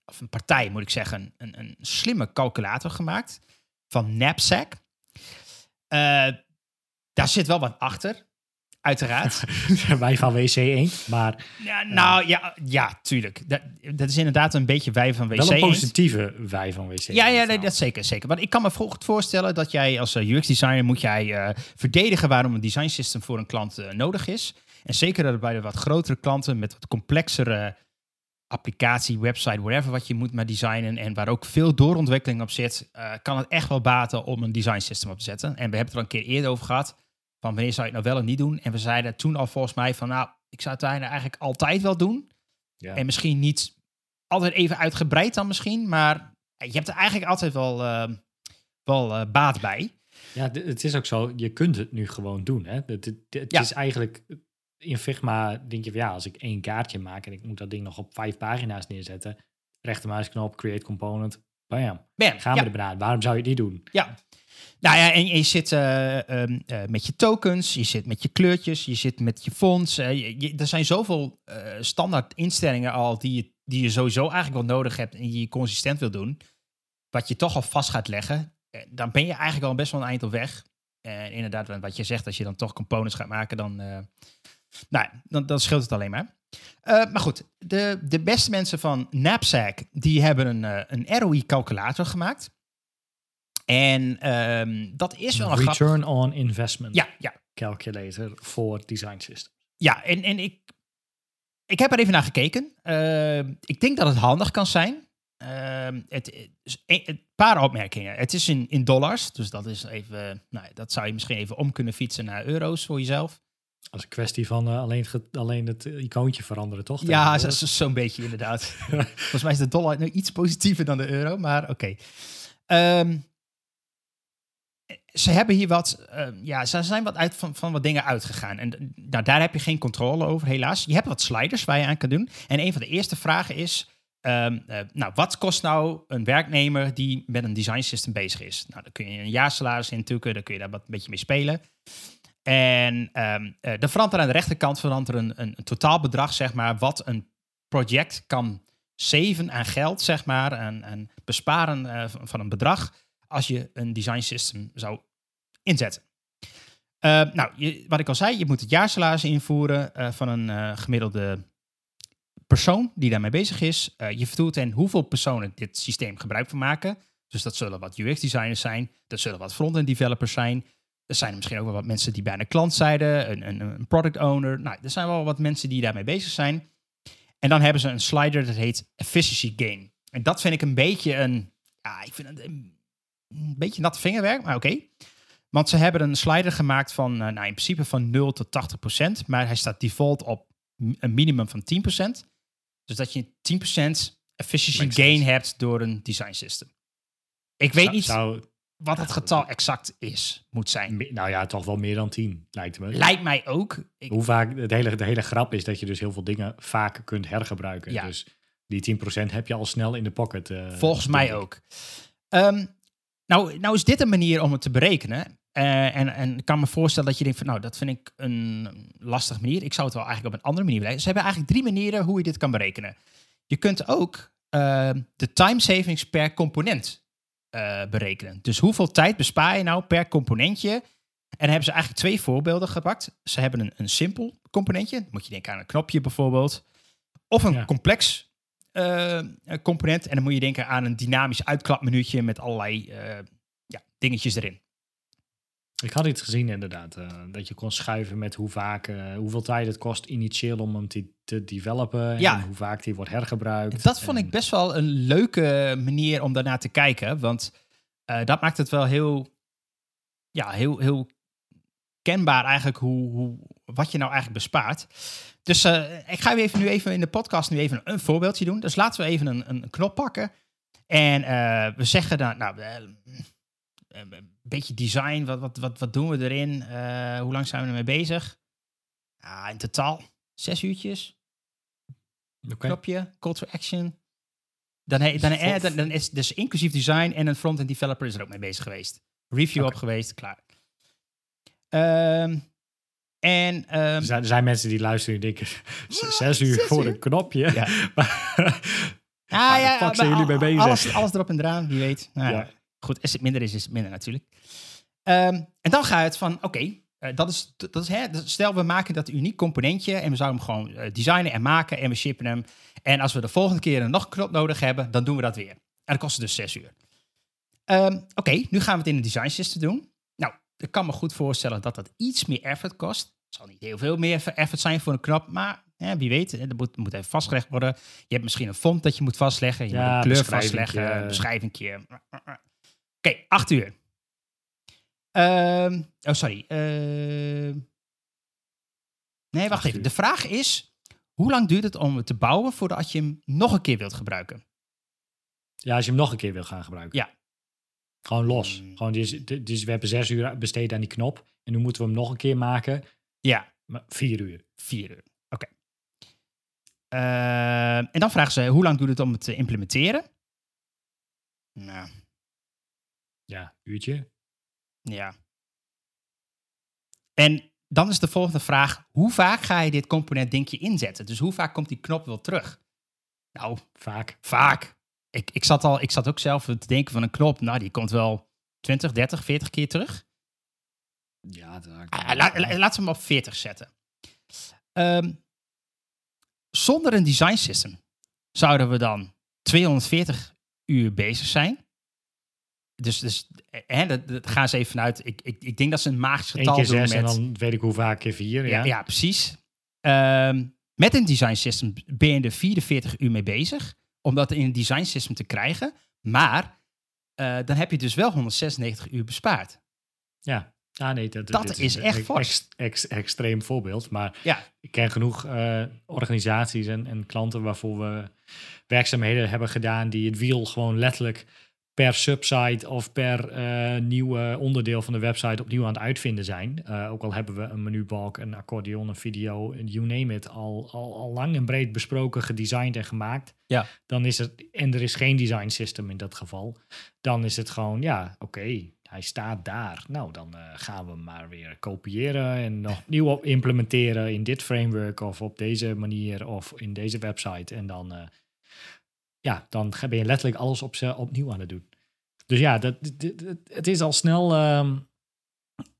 of een partij moet ik zeggen, een, een slimme calculator gemaakt van Knapsack. Eh, daar zit wel wat achter, uiteraard. [laughs] wij van WC1, maar ja, nou ja, ja, tuurlijk. Dat, dat is inderdaad een beetje wij van WC. wel een positieve wij van WC1. Ja, ja nee, dat zeker, zeker. Want ik kan me goed voorstellen dat jij als eh, UX-designer moet jij eh, verdedigen waarom een design system voor een klant eh, nodig is. En zeker dat bij de wat grotere klanten met wat complexere applicatie, website, whatever wat je moet maar designen en waar ook veel doorontwikkeling op zit, eh, kan het echt wel baten om een design system op te zetten. En we hebben het er een keer eerder over gehad, van wanneer zou je het nou wel of niet doen. En we zeiden toen al volgens mij van, nou, ik zou het eigenlijk altijd wel doen. Ja. En misschien niet altijd even uitgebreid dan misschien, maar je hebt er eigenlijk altijd wel, uh, wel uh, baat bij. Ja, het is ook zo, je kunt het nu gewoon doen. Hè? Het, het, het ja. is eigenlijk, in Figma denk je van ja, als ik één kaartje maak en ik moet dat ding nog op vijf pagina's neerzetten, rechtermuisknop, create component, bam, bam gaan we ja. er benaderen. Waarom zou je die doen? Ja, nou ja, en je zit uh, uh, met je tokens, je zit met je kleurtjes, je zit met je fonts. Je, er zijn zoveel standaard instellingen al die je, die je sowieso eigenlijk wel nodig hebt en die je consistent wil doen. Wat je toch al vast gaat leggen, dan ben je eigenlijk al best wel een eind op weg. En inderdaad, wat je zegt, als je dan toch components gaat maken, dan, nou, dan, dan scheelt het alleen maar. maar goed, de, de beste mensen van Knapsack, die hebben een, een ROI-calculator gemaakt. En um, dat is wel een Return on investment ja, ja. calculator voor design systems. Ja, en, en ik, ik heb er even naar gekeken. Uh, ik denk dat het handig kan zijn. Uh, het, een paar opmerkingen. Het is in, in dollars, dus dat is even, nou, dat zou je misschien even om kunnen fietsen naar euro's voor jezelf. Als een kwestie van uh, alleen, alleen het icoontje veranderen, toch? Ja, zo'n beetje inderdaad. [laughs] Volgens mij is de dollar nu iets positiever dan de euro, maar oké. Okay. Um, ze hebben hier wat, uh, ja, ze zijn wat uit van, van wat dingen uitgegaan. En nou, daar heb je geen controle over, helaas. Je hebt wat sliders waar je aan kan doen. En een van de eerste vragen is, um, uh, nou, wat kost nou een werknemer die met een design system bezig is? Nou, dan kun je een jaarsalaris intukken, dan kun je daar wat een beetje mee spelen. En um, uh, dan verandert er aan de rechterkant verandert er een, een, een, totaalbedrag, zeg maar, wat een project kan saven aan geld, zeg maar, en, en besparen van, van een bedrag als je een design system zou inzetten. Uh, nou, je, wat ik al zei, je moet het jaarsalaris invoeren uh, van een gemiddelde persoon die daarmee bezig is. je vertoelt en hoeveel personen dit systeem gebruik van maken. Dus dat zullen wat UX-designers zijn, dat zullen wat front-end developers zijn. Er zijn misschien ook wel wat mensen die bij een klantzijde, een, een, een product owner. Nou, er zijn wel wat mensen die daarmee bezig zijn. En dan hebben ze een slider dat heet efficiency gain. En dat vind ik een beetje een, ja, ik vind het een een beetje nat vingerwerk, maar oké. Want ze hebben een slider gemaakt van, uh, nou in principe van 0 tot 80 procent. Maar hij staat default op een minimum van 10 procent. Dus dat je 10 procent efficiency gain hebt door een design system. Ik weet niet zou, wat het getal exact is, moet zijn. Nou ja, toch wel meer dan 10, lijkt me. Lijkt mij ook. Ik, Hoe vaak, het hele, de hele grap is dat je dus heel veel dingen vaak kunt hergebruiken. Ja. Dus die 10% heb je al snel in de pocket. Uh, Volgens mij ook. Um, nou, nou is dit een manier om het te berekenen. Uh, en, en ik kan me voorstellen dat je denkt van, nou, dat vind ik een lastige manier. Ik zou het wel eigenlijk op een andere manier berekenen. Ze hebben eigenlijk drie manieren hoe je dit kan berekenen. Je kunt ook uh, de time savings per component uh, berekenen. Dus hoeveel tijd bespaar je nou per componentje? En dan hebben ze eigenlijk twee voorbeelden gepakt. Ze hebben een, een simpel componentje. moet je denken aan een knopje bijvoorbeeld. Of een complex uh, component. En dan moet je denken aan een dynamisch uitklapmenuutje met allerlei uh, ja, dingetjes erin. Ik had iets gezien inderdaad, uh, dat je kon schuiven met hoe vaak, hoeveel tijd het kost initieel om hem te, te developen ja. en hoe vaak die wordt hergebruikt. Dat vond ik best wel een leuke manier om daarnaar te kijken, want dat maakt het wel heel, ja, heel, heel kenbaar eigenlijk hoe, hoe, wat je nou eigenlijk bespaart. Dus ik ga even nu even in de podcast nu even een voorbeeldje doen. Dus laten we even een, een knop pakken. En we zeggen dan, nou, een beetje design, wat, wat, wat, wat doen we erin? hoe lang zijn we ermee bezig? Ah, in totaal zes uurtjes. Okay. Knopje, call to action. Dan, he, dan, dan, dan, is dus inclusief design en een front-end developer is er ook mee bezig geweest. Review okay. op geweest, klaar. Um, en, um, er, zijn, er, zijn, mensen die luisteren en denken, [laughs] zes uur voor een knopje. Ja. [laughs] ah, ja, jullie mee bezig? Alles, alles erop en eraan, wie weet. Nou, ja. Goed, als het minder is, is het minder natuurlijk. Um, en dan ga het van, oké, okay, uh, dat is, dat is hè, stel we maken dat uniek componentje en we zouden hem gewoon uh, designen en maken en we shippen hem. En als we de volgende keer een nog knop nodig hebben, dan doen we dat weer. En dat kost dus zes uur. Um, oké, okay, nu gaan we het in een design system doen ik kan me goed voorstellen dat dat iets meer effort kost. Het zal niet heel veel meer effort zijn voor een knop, maar hè, wie weet, dat moet, moet even vastgelegd worden. Je hebt misschien een font dat je moet vastleggen, je ja, moet een kleur vastleggen, een beschrijving. Oké, okay, acht uur. Um, oh, sorry. Uh, nee, wacht even. De vraag is, hoe lang duurt het om het te bouwen voordat je hem nog een keer wilt gebruiken? Ja, als je hem nog een keer wil gaan gebruiken. Ja. Gewoon los. Mm. Gewoon, dus, dus we hebben zes uur besteed aan die knop. En nu moeten we hem nog een keer maken. Ja, Maar vier uur. vier uur. Oké. Eh, en dan vragen ze, hoe lang doet het om het te implementeren? Nou, Ja, uurtje. ja. En dan is de volgende vraag, hoe vaak ga je dit component denk je inzetten? Dus hoe vaak komt die knop wel terug? Nou, Vaak. vaak. Ik, ik, zat al, ik zat ook zelf te denken van een knop, nou die komt wel 20, 30, 40 keer terug. Ja, dat Ah, la- la- laten we hem op 40 zetten. Ehm, zonder een design system zouden we dan 240 uur bezig zijn. Dus, dus eh, hè, dat, dat gaan ze even vanuit. Ik, ik, ik denk dat ze een magisch getal keer doen zes en met, dan weet ik hoe vaak keer vier. ja, Ja, ja, precies. Ehm, met een design system ben je er 44 uur mee bezig om dat in een design system te krijgen. Maar eh, dan heb je dus wel 196 uur bespaard. ja. Ah, nee, dat, Dat is een echt ex- ex- extreem voorbeeld. Maar Ja, ik ken genoeg eh, organisaties en, en klanten waarvoor we werkzaamheden hebben gedaan die het wiel gewoon letterlijk per subsite of per eh nieuwe onderdeel van de website opnieuw aan het uitvinden zijn. Eh, ook al hebben we een menubalk, een accordeon, een video, you name it, al, al, al lang en breed besproken, gedesigned en gemaakt. Ja. Dan is het, en er is geen design system in dat geval, dan is het gewoon, ja, oké, hij staat daar. Nou, dan eh, gaan we maar weer kopiëren en nog opnieuw op implementeren in dit framework of op deze manier of in deze website. En dan, ja, dan ben je letterlijk alles op ze opnieuw aan het doen. Dus ja, dat, het is al snel. ehm,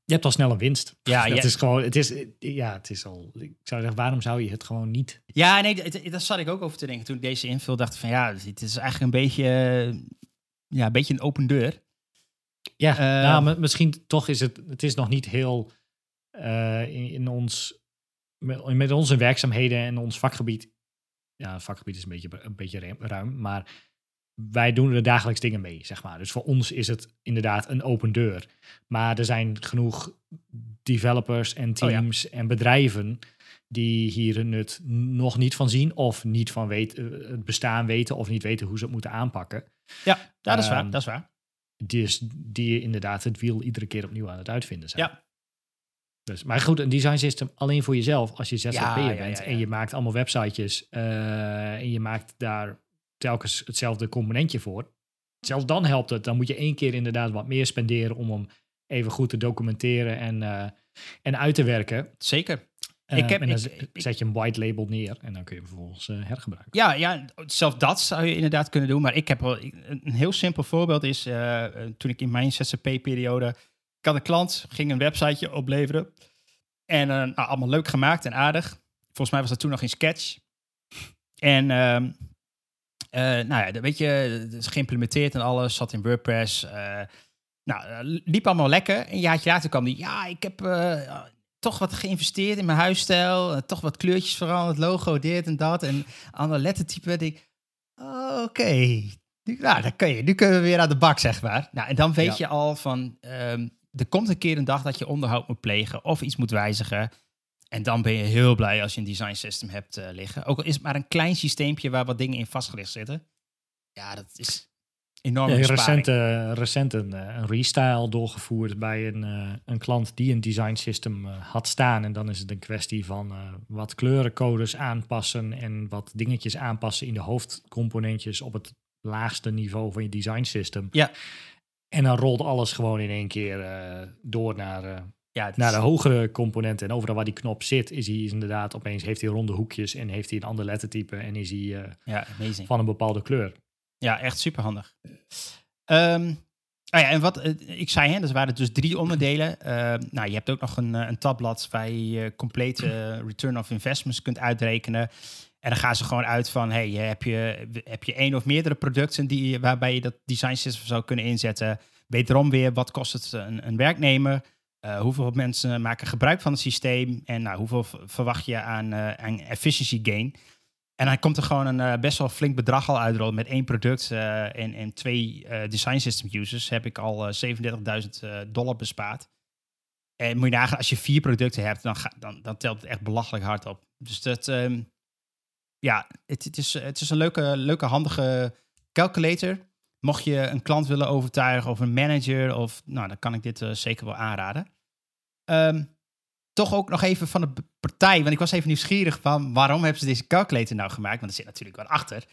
je hebt al snel een winst. Ja, [laughs] het ja. is gewoon, het is, ja, het is al. Ik zou zeggen, waarom zou je het gewoon niet? Ja, nee, d- d- daar zat ik ook over te denken toen ik deze invul. Dacht van ja, het is eigenlijk een beetje, eh, ja, een beetje een open deur. Ja, Eh, nou, mi- misschien toch is het. Het is nog niet heel eh, in, in ons. Met, met onze werkzaamheden en ons vakgebied. Ja, het vakgebied is een beetje, een beetje ruim, maar wij doen er dagelijks dingen mee, zeg maar. Dus voor ons is het inderdaad een open deur. Maar er zijn genoeg developers en Oh ja. teams en bedrijven die hier een nut nog niet van zien of niet van weten, het bestaan weten of niet weten hoe ze het moeten aanpakken. Ja, dat is waar, Ehm, dat is waar. Dus die inderdaad het wiel iedere keer opnieuw aan het uitvinden zijn. Ja. Dus, maar goed, een design system alleen voor jezelf als je ZZP'er Ja, bent ja, ja. en je maakt allemaal websitejes eh, en je maakt daar telkens hetzelfde componentje voor. Zelfs dan helpt het. Dan moet je één keer inderdaad wat meer spenderen om hem even goed te documenteren en, eh, en uit te werken. Zeker. Eh, Ik heb- en dan ik- zet je een white label neer en dan kun je hem vervolgens hergebruiken. Ja, ja, zelfs dat zou je inderdaad kunnen doen. Maar ik heb wel een heel simpel voorbeeld is toen ik in mijn ZZP-periode, ik had een klant, ging een websiteje opleveren en eh, nou, allemaal leuk gemaakt en aardig. Volgens mij was dat toen nog in Sketch. En ehm, eh, nou ja, weet je, het is geïmplementeerd en alles, zat in WordPress. eh, nou, liep allemaal lekker. En een jaartje later kwam die, ja, ik heb toch wat geïnvesteerd in mijn huisstijl. toch wat kleurtjes veranderd, logo, dit en dat. En ander lettertype. ik, oh, oké. Nu, nou, dan kun je, nu kunnen we weer aan de bak, zeg maar. Nou, en dan weet Ja. je al van, ehm, er komt een keer een dag dat je onderhoud moet plegen of iets moet wijzigen. En dan ben je heel blij als je een design system hebt eh, liggen. Ook al is het maar een klein systeempje waar wat dingen in vastgelegd zitten. Ja, dat is enorm Ja, recent, eh, recent een, eh, een restyle doorgevoerd bij een, een klant die een design system had staan. En dan is het een kwestie van wat kleurencodes aanpassen en wat dingetjes aanpassen in de hoofdcomponentjes op het laagste niveau van je design system. Ja. En dan rolt alles gewoon in één keer eh, door naar, eh, Ja, naar de hogere componenten. En overal waar die knop zit, is hij inderdaad opeens heeft hij ronde hoekjes en heeft hij een ander lettertype en is hij eh, ja, van een bepaalde kleur. Ja, echt superhandig. Ehm oh ja, en wat ik zei, hè, dus waren dus drie onderdelen. [laughs] Ehm, nou, je hebt ook nog een, een tabblad waar je complete return of investments kunt uitrekenen. En dan gaan ze gewoon uit van, hey, heb je, heb je één of meerdere producten die, waarbij je dat design system zou kunnen inzetten? Wederom weer, wat kost het een, een werknemer? Eh, hoeveel mensen maken gebruik van het systeem? En nou, hoeveel verwacht je aan, aan efficiency gain? En dan komt er gewoon een eh, best wel flink bedrag al uitrollen met één product en, en twee design system users. Heb ik al eh, 37.000 eh, dollar bespaard. En moet je nagaan, als je vier producten hebt, dan, dan, dan telt het echt belachelijk hard op. Dus dat, ehm, ja, het, is, het is een leuke, leuke handige calculator. mocht je een klant willen overtuigen of een manager, of, nou, dan kan ik dit eh, zeker wel aanraden. Ehm, toch ook nog even van de partij, want ik was even nieuwsgierig van waarom hebben ze deze calculator nou gemaakt? Want er zit natuurlijk wat achter.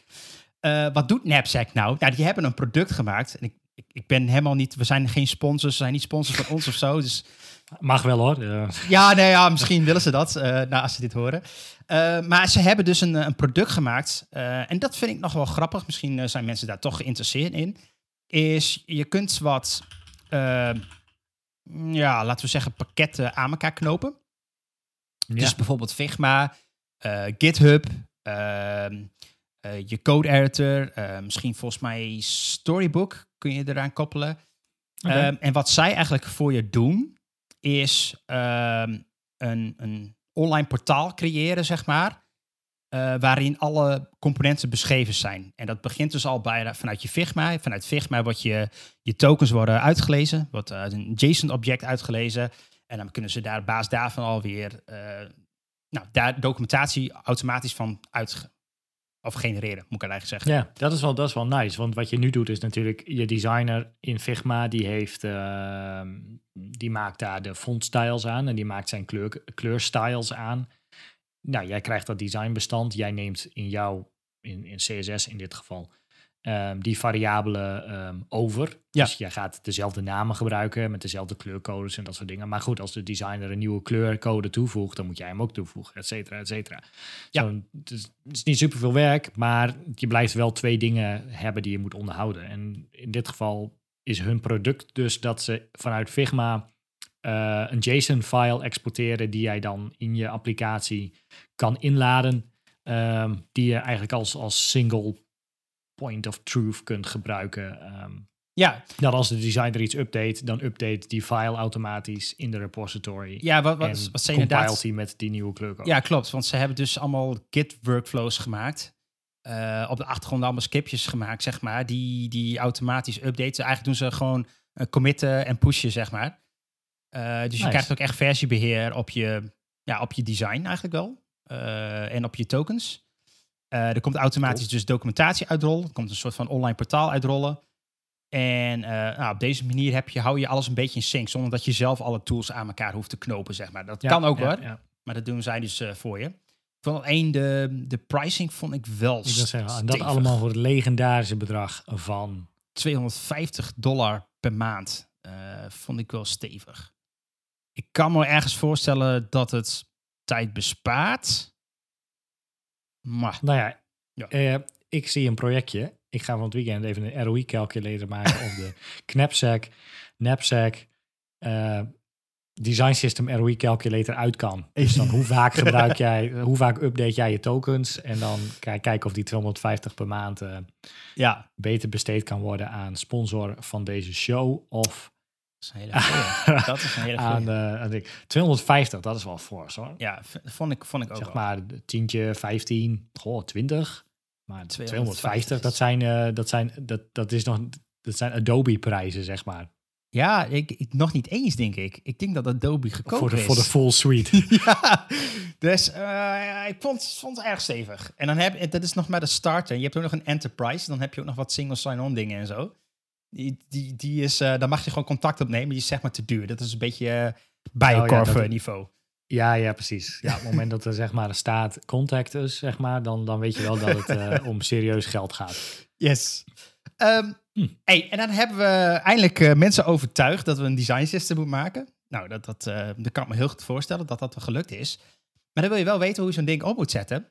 Eh, wat doet Knapsack nou? Nou, die hebben een product gemaakt. En ik, ik, ik ben helemaal niet, we zijn geen sponsors, ze zijn niet sponsors van ons of zo. Dus Mag wel hoor. Eh, ja, nee, ja, misschien willen ze dat, eh, nou, als ze dit horen. Eh, maar ze hebben dus een, een product gemaakt. eh, en dat vind ik nog wel grappig. Misschien eh, zijn mensen daar toch geïnteresseerd in. Is je kunt wat, eh, ja, laten we zeggen, pakketten aan elkaar knopen. ja. Dus bijvoorbeeld Figma, eh, GitHub, eh, je code editor, eh, misschien volgens mij Storybook kun je eraan koppelen. Ehm, en wat zij eigenlijk voor je doen, is ehm, een, een online portaal creëren, zeg maar. eh, waarin alle componenten beschreven zijn. En dat begint dus al bij, vanuit je Figma. Vanuit Figma wordt je, je tokens worden uitgelezen. Wordt uit een JSON-object uitgelezen. En dan kunnen ze daar op basis daarvan alweer eh, nou, daar documentatie automatisch van uit of genereren, moet ik eigenlijk zeggen. Ja, dat is, wel, dat is wel nice. Want wat je nu doet is natuurlijk je designer in Figma, die heeft, ehm, die maakt daar de font styles aan en die maakt zijn kleur, kleurstyles aan. Nou, jij krijgt dat designbestand. Jij neemt in jouw, in, in CSS in dit geval, ehm, die variabelen ehm, over. Ja. Dus jij gaat dezelfde namen gebruiken met dezelfde kleurcodes en dat soort dingen. Maar goed, als de designer een nieuwe kleurcode toevoegt, dan moet jij hem ook toevoegen, et cetera, et cetera. Ja. Zo, het, is, het is niet superveel werk, maar je blijft wel twee dingen hebben die je moet onderhouden. En in dit geval is hun product dus dat ze vanuit Figma eh, een JSON-file exporteren die jij dan in je applicatie kan inladen, ehm, die je eigenlijk als, als single point of truth kunt gebruiken. Ehm, Ja, dat als de designer iets update, dan update die file automatisch in de repository. ja wat, en wat, wat ze compilt inderdaad... die met die nieuwe kleurcode. Ja, klopt. Want ze hebben dus allemaal Git-workflows gemaakt. Eh, op de achtergrond allemaal scriptjes gemaakt, zeg maar. Die, die automatisch updaten. Eigenlijk doen ze gewoon eh, committen en pushen, zeg maar. Eh, dus je krijgt ook echt versiebeheer op je, ja, op je design eigenlijk wel. En op je tokens. Eh, er komt automatisch dus documentatie uitrollen. Er komt een soort van online portaal uitrollen. En eh, nou, op deze manier heb je, hou je alles een beetje in sync. Zonder dat je zelf alle tools aan elkaar hoeft te knopen, zeg maar. Dat Ja, kan ook ja, hoor. ja. Maar dat doen zij dus eh, voor je. Vond alleen de, de pricing vond ik wel Ik zeggen, en dat allemaal voor het legendarische bedrag van 250 dollar per maand vond ik wel stevig. Ik kan me ergens voorstellen dat het tijd bespaart. Maar Nou ja, Ja. eh, ik zie een projectje. Ik ga van het weekend even een ROI-calculator maken op de [laughs] Knapsack, Knapsack, eh, Design System ROI Calculator uit kan. Dus dan hoe vaak [laughs] gebruik jij, hoe vaak update jij je tokens en dan kijk, kijken of die 250 per maand eh, ja, beter besteed kan worden aan sponsor van deze show of dat is een hele goeie. [laughs] dat is een hele aan, eh, aan de- 250, dat is wel fors hoor. Ja, vond ik, vond ik ook zeg wel. maar tientje, 15, goh, 20. Maar 250 250, dat zijn, eh, dat zijn, dat, dat is nog, dat zijn Adobe prijzen, zeg maar. Ja, ik, ik, nog niet eens, denk ik. Ik denk dat Adobe Voor de, is. voor de full suite. [laughs] ja, dus eh, ik vond, vond het erg stevig. En dan heb je, dat is nog maar de starter. Je hebt ook nog een enterprise. Dan heb je ook nog wat single sign-on dingen en zo. Die, die, die is, eh dan mag je gewoon contact opnemen. Die is zeg maar te duur. Dat is een beetje uh, Bijenkorf Oh eh, niveau. ja, ja, precies. Ja, op het moment dat er zeg maar staat contact us, zeg maar, dan, dan weet je wel dat het eh, om serieus geld gaat. Yes. Ehm, Hm. hey, en dan hebben we eindelijk eh, mensen overtuigd dat we een design system moeten maken. Nou, dat, dat, eh, dat kan ik me heel goed voorstellen dat dat wel gelukt is. Maar dan wil je wel weten hoe je zo'n ding op moet zetten.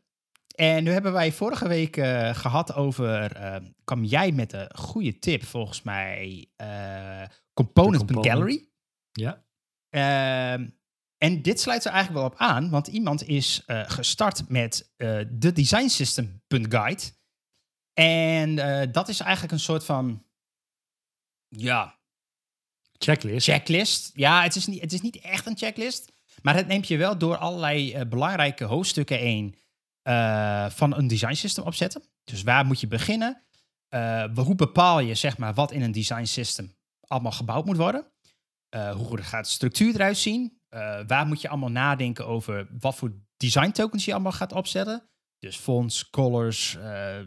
En nu hebben wij vorige week eh, gehad over, eh, kwam jij met een goede tip volgens mij, eh component, component. gallery. Ja. Ehm, en dit sluit er eigenlijk wel op aan, want iemand is eh, gestart met de design system.guide. En dat is eigenlijk een soort van, ja, Checklist. checklist. Ja, het is niet, het is niet echt een checklist, maar het neemt je wel door allerlei belangrijke hoofdstukken heen eh, van een design system opzetten. Dus waar moet je beginnen? Eh, hoe bepaal je zeg maar wat in een design system allemaal gebouwd moet worden? Eh, hoe gaat de structuur eruit zien? Waar moet je allemaal nadenken over wat voor design tokens je allemaal gaat opzetten? Dus fonts, colors,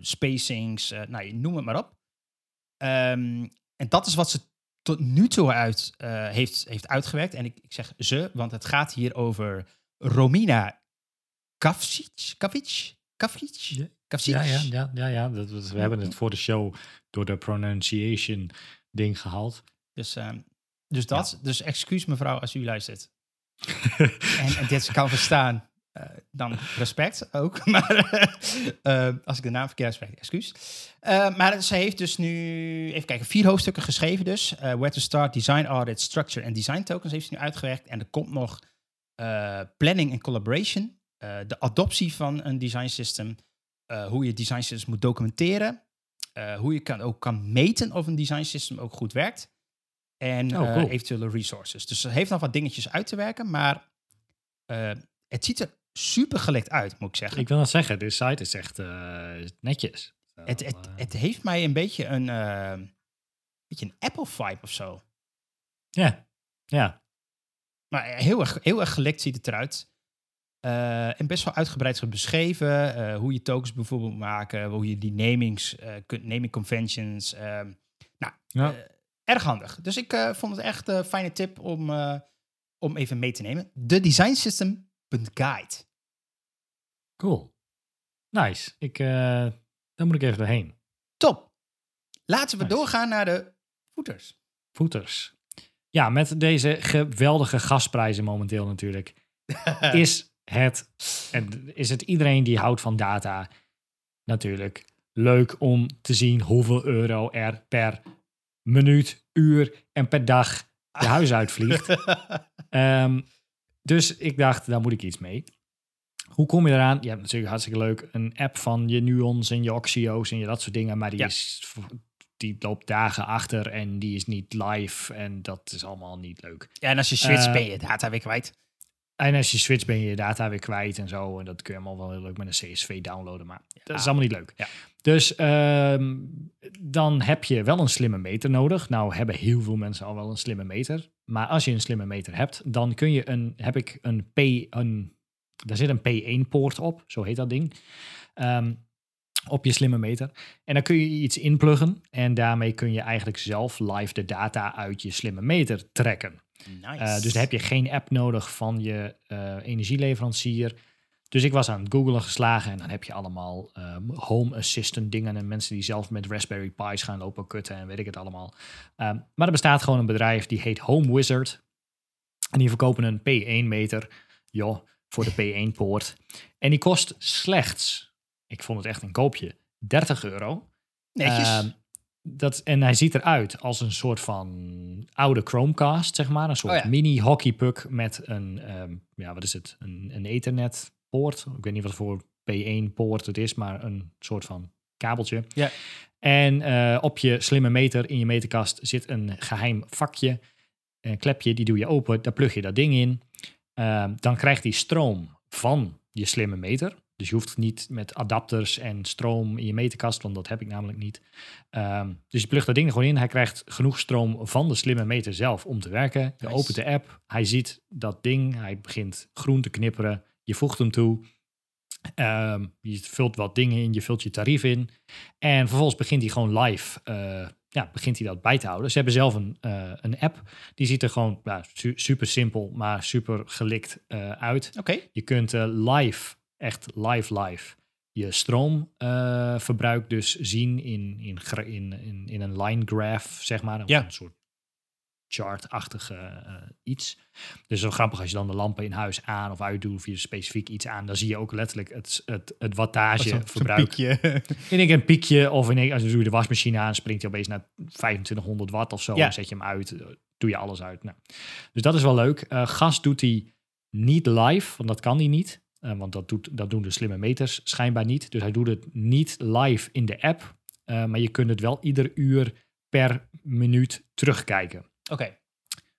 spacings, nou, noem het maar op. Ehm, en dat is wat ze tot nu toe uit, heeft, heeft uitgewerkt. En ik, ik zeg ze, want het gaat hier over Romina Kavcic. Kavcic? Kavcic? Ja, ja, ja, ja, ja. Dat, dat- we hebben het voor de show door de pronunciation ding gehaald. Dus, ehm, dus dat. Dus excuus mevrouw als u luistert. [laughs] en, en dit kan verstaan, eh, dan respect ook. [laughs] Maar eh, eh, als ik de naam verkeerd spreek, excuus. Eh, maar ze heeft dus nu, even kijken, vier hoofdstukken geschreven dus. Eh, Where to Start, Design Audit, Structure en Design Tokens heeft ze nu uitgewerkt. En er komt nog Planning en Collaboration. Eh, de adoptie van een design system. eh, hoe je design systems moet documenteren. eh, hoe je kan, ook kan meten of een design system ook goed werkt. En Oh, cool. eventuele resources. Dus ze heeft nog wat dingetjes uit te werken, maar het ziet er super gelikt uit, moet ik zeggen. Ik wil dat zeggen, de site is echt netjes. het, het, het heeft mij een beetje een, beetje een Apple-vibe of zo. Ja, ja. Maar heel erg, heel erg gelikt ziet het eruit. Eh, en best wel uitgebreid beschreven. eh, hoe je tokens bijvoorbeeld maken. Hoe je die namings, eh, kunt, naming conventions. ehm, nou, Ja. erg handig. Dus ik vond het echt een fijne tip om, om even mee te nemen. De designsystem.guide. Cool. Nice. Ik, daar moet ik even doorheen. Top. Laten we Nice. doorgaan naar de voeters. Voeters. Ja, met deze geweldige gasprijzen momenteel natuurlijk. [laughs] is het, en is het iedereen die houdt van data natuurlijk leuk om te zien hoeveel euro er per minuut, uur en per dag je huis uitvliegt. [laughs] Ehm, dus ik dacht, daar moet ik iets mee. Hoe kom je eraan? Je hebt natuurlijk hartstikke leuk een app van je Nuons en je Oxio's en je dat soort dingen, maar die, Ja. is, die loopt dagen achter en die is niet live en dat is allemaal niet leuk. ja, en als je switcht Eh, ben je data weer kwijt. En als je switcht ben je je data weer kwijt en zo. En dat kun je allemaal wel heel leuk met een CSV downloaden. Maar dat is allemaal niet leuk. Ja. Dus ehm, dan heb je wel een slimme meter nodig. Nou hebben heel veel mensen al wel een slimme meter. Maar als je een slimme meter hebt, dan kun je een, heb ik een P, een, daar zit een P1-poort op. Zo heet dat ding. Ehm, op je slimme meter. En dan kun je iets inpluggen. En daarmee kun je eigenlijk zelf live de data uit je slimme meter trekken. Nice. Uh, dus dan heb je geen app nodig van je uh, energieleverancier. Dus ik was aan het googlen geslagen en dan heb je allemaal um, home assistant dingen en mensen die zelf met Raspberry Pi's gaan lopen kutten en weet ik het allemaal. Um, maar er bestaat gewoon een bedrijf die heet Home Wizard. En die verkopen een P1 meter, joh, voor de P1 poort. En die kost slechts, ik vond het echt een koopje, 30 euro. Netjes. Um, dat, en hij ziet eruit als een soort van oude Chromecast, zeg maar. Een soort Oh ja. mini hockeypuck met een, um, ja, wat is het? Een, een ethernet poort. Ik weet niet wat voor P1 poort het is, maar een soort van kabeltje. Ja. En uh, op je slimme meter in je meterkast zit een geheim vakje. Een klepje, die doe je open, daar plug je dat ding in. Uh, dan krijgt hij stroom van je slimme meter. Dus je hoeft niet met adapters en stroom in je meterkast, want dat heb ik namelijk niet. Um, dus je plugt dat ding er gewoon in. Hij krijgt genoeg stroom van de slimme meter zelf om te werken. Je Nice. opent de app, hij ziet dat ding, hij begint groen te knipperen. Je voegt hem toe. Um, je vult wat dingen in, je vult je tarief in. En vervolgens begint hij gewoon live, uh, ja, begint hij dat bij te houden. Ze hebben zelf een, uh, een app, die ziet er gewoon nou, su super simpel, maar super gelikt uh, uit. Oké. Okay. Je kunt live echt live live je stroomverbruik uh, dus zien in, in, in, in, in een line graph, zeg maar. Ja. Een soort chart-achtige uh, iets. Dus zo grappig als je dan de lampen in huis aan of uit doet of je specifiek iets aan, dan zie je ook letterlijk het, het, het wattageverbruik. in één een piekje of in één, als je de wasmachine aan, springt hij opeens naar 2500 watt of zo. Ja. Dan zet je hem uit, doe je alles uit. Nou, dus dat is wel leuk. Uh, gas doet hij niet live, want dat kan hij niet. Uh, want dat, doet, dat doen de slimme meters schijnbaar niet. Dus hij doet het niet live in de app. Uh, maar je kunt het wel ieder uur per minuut terugkijken. Oké. Okay.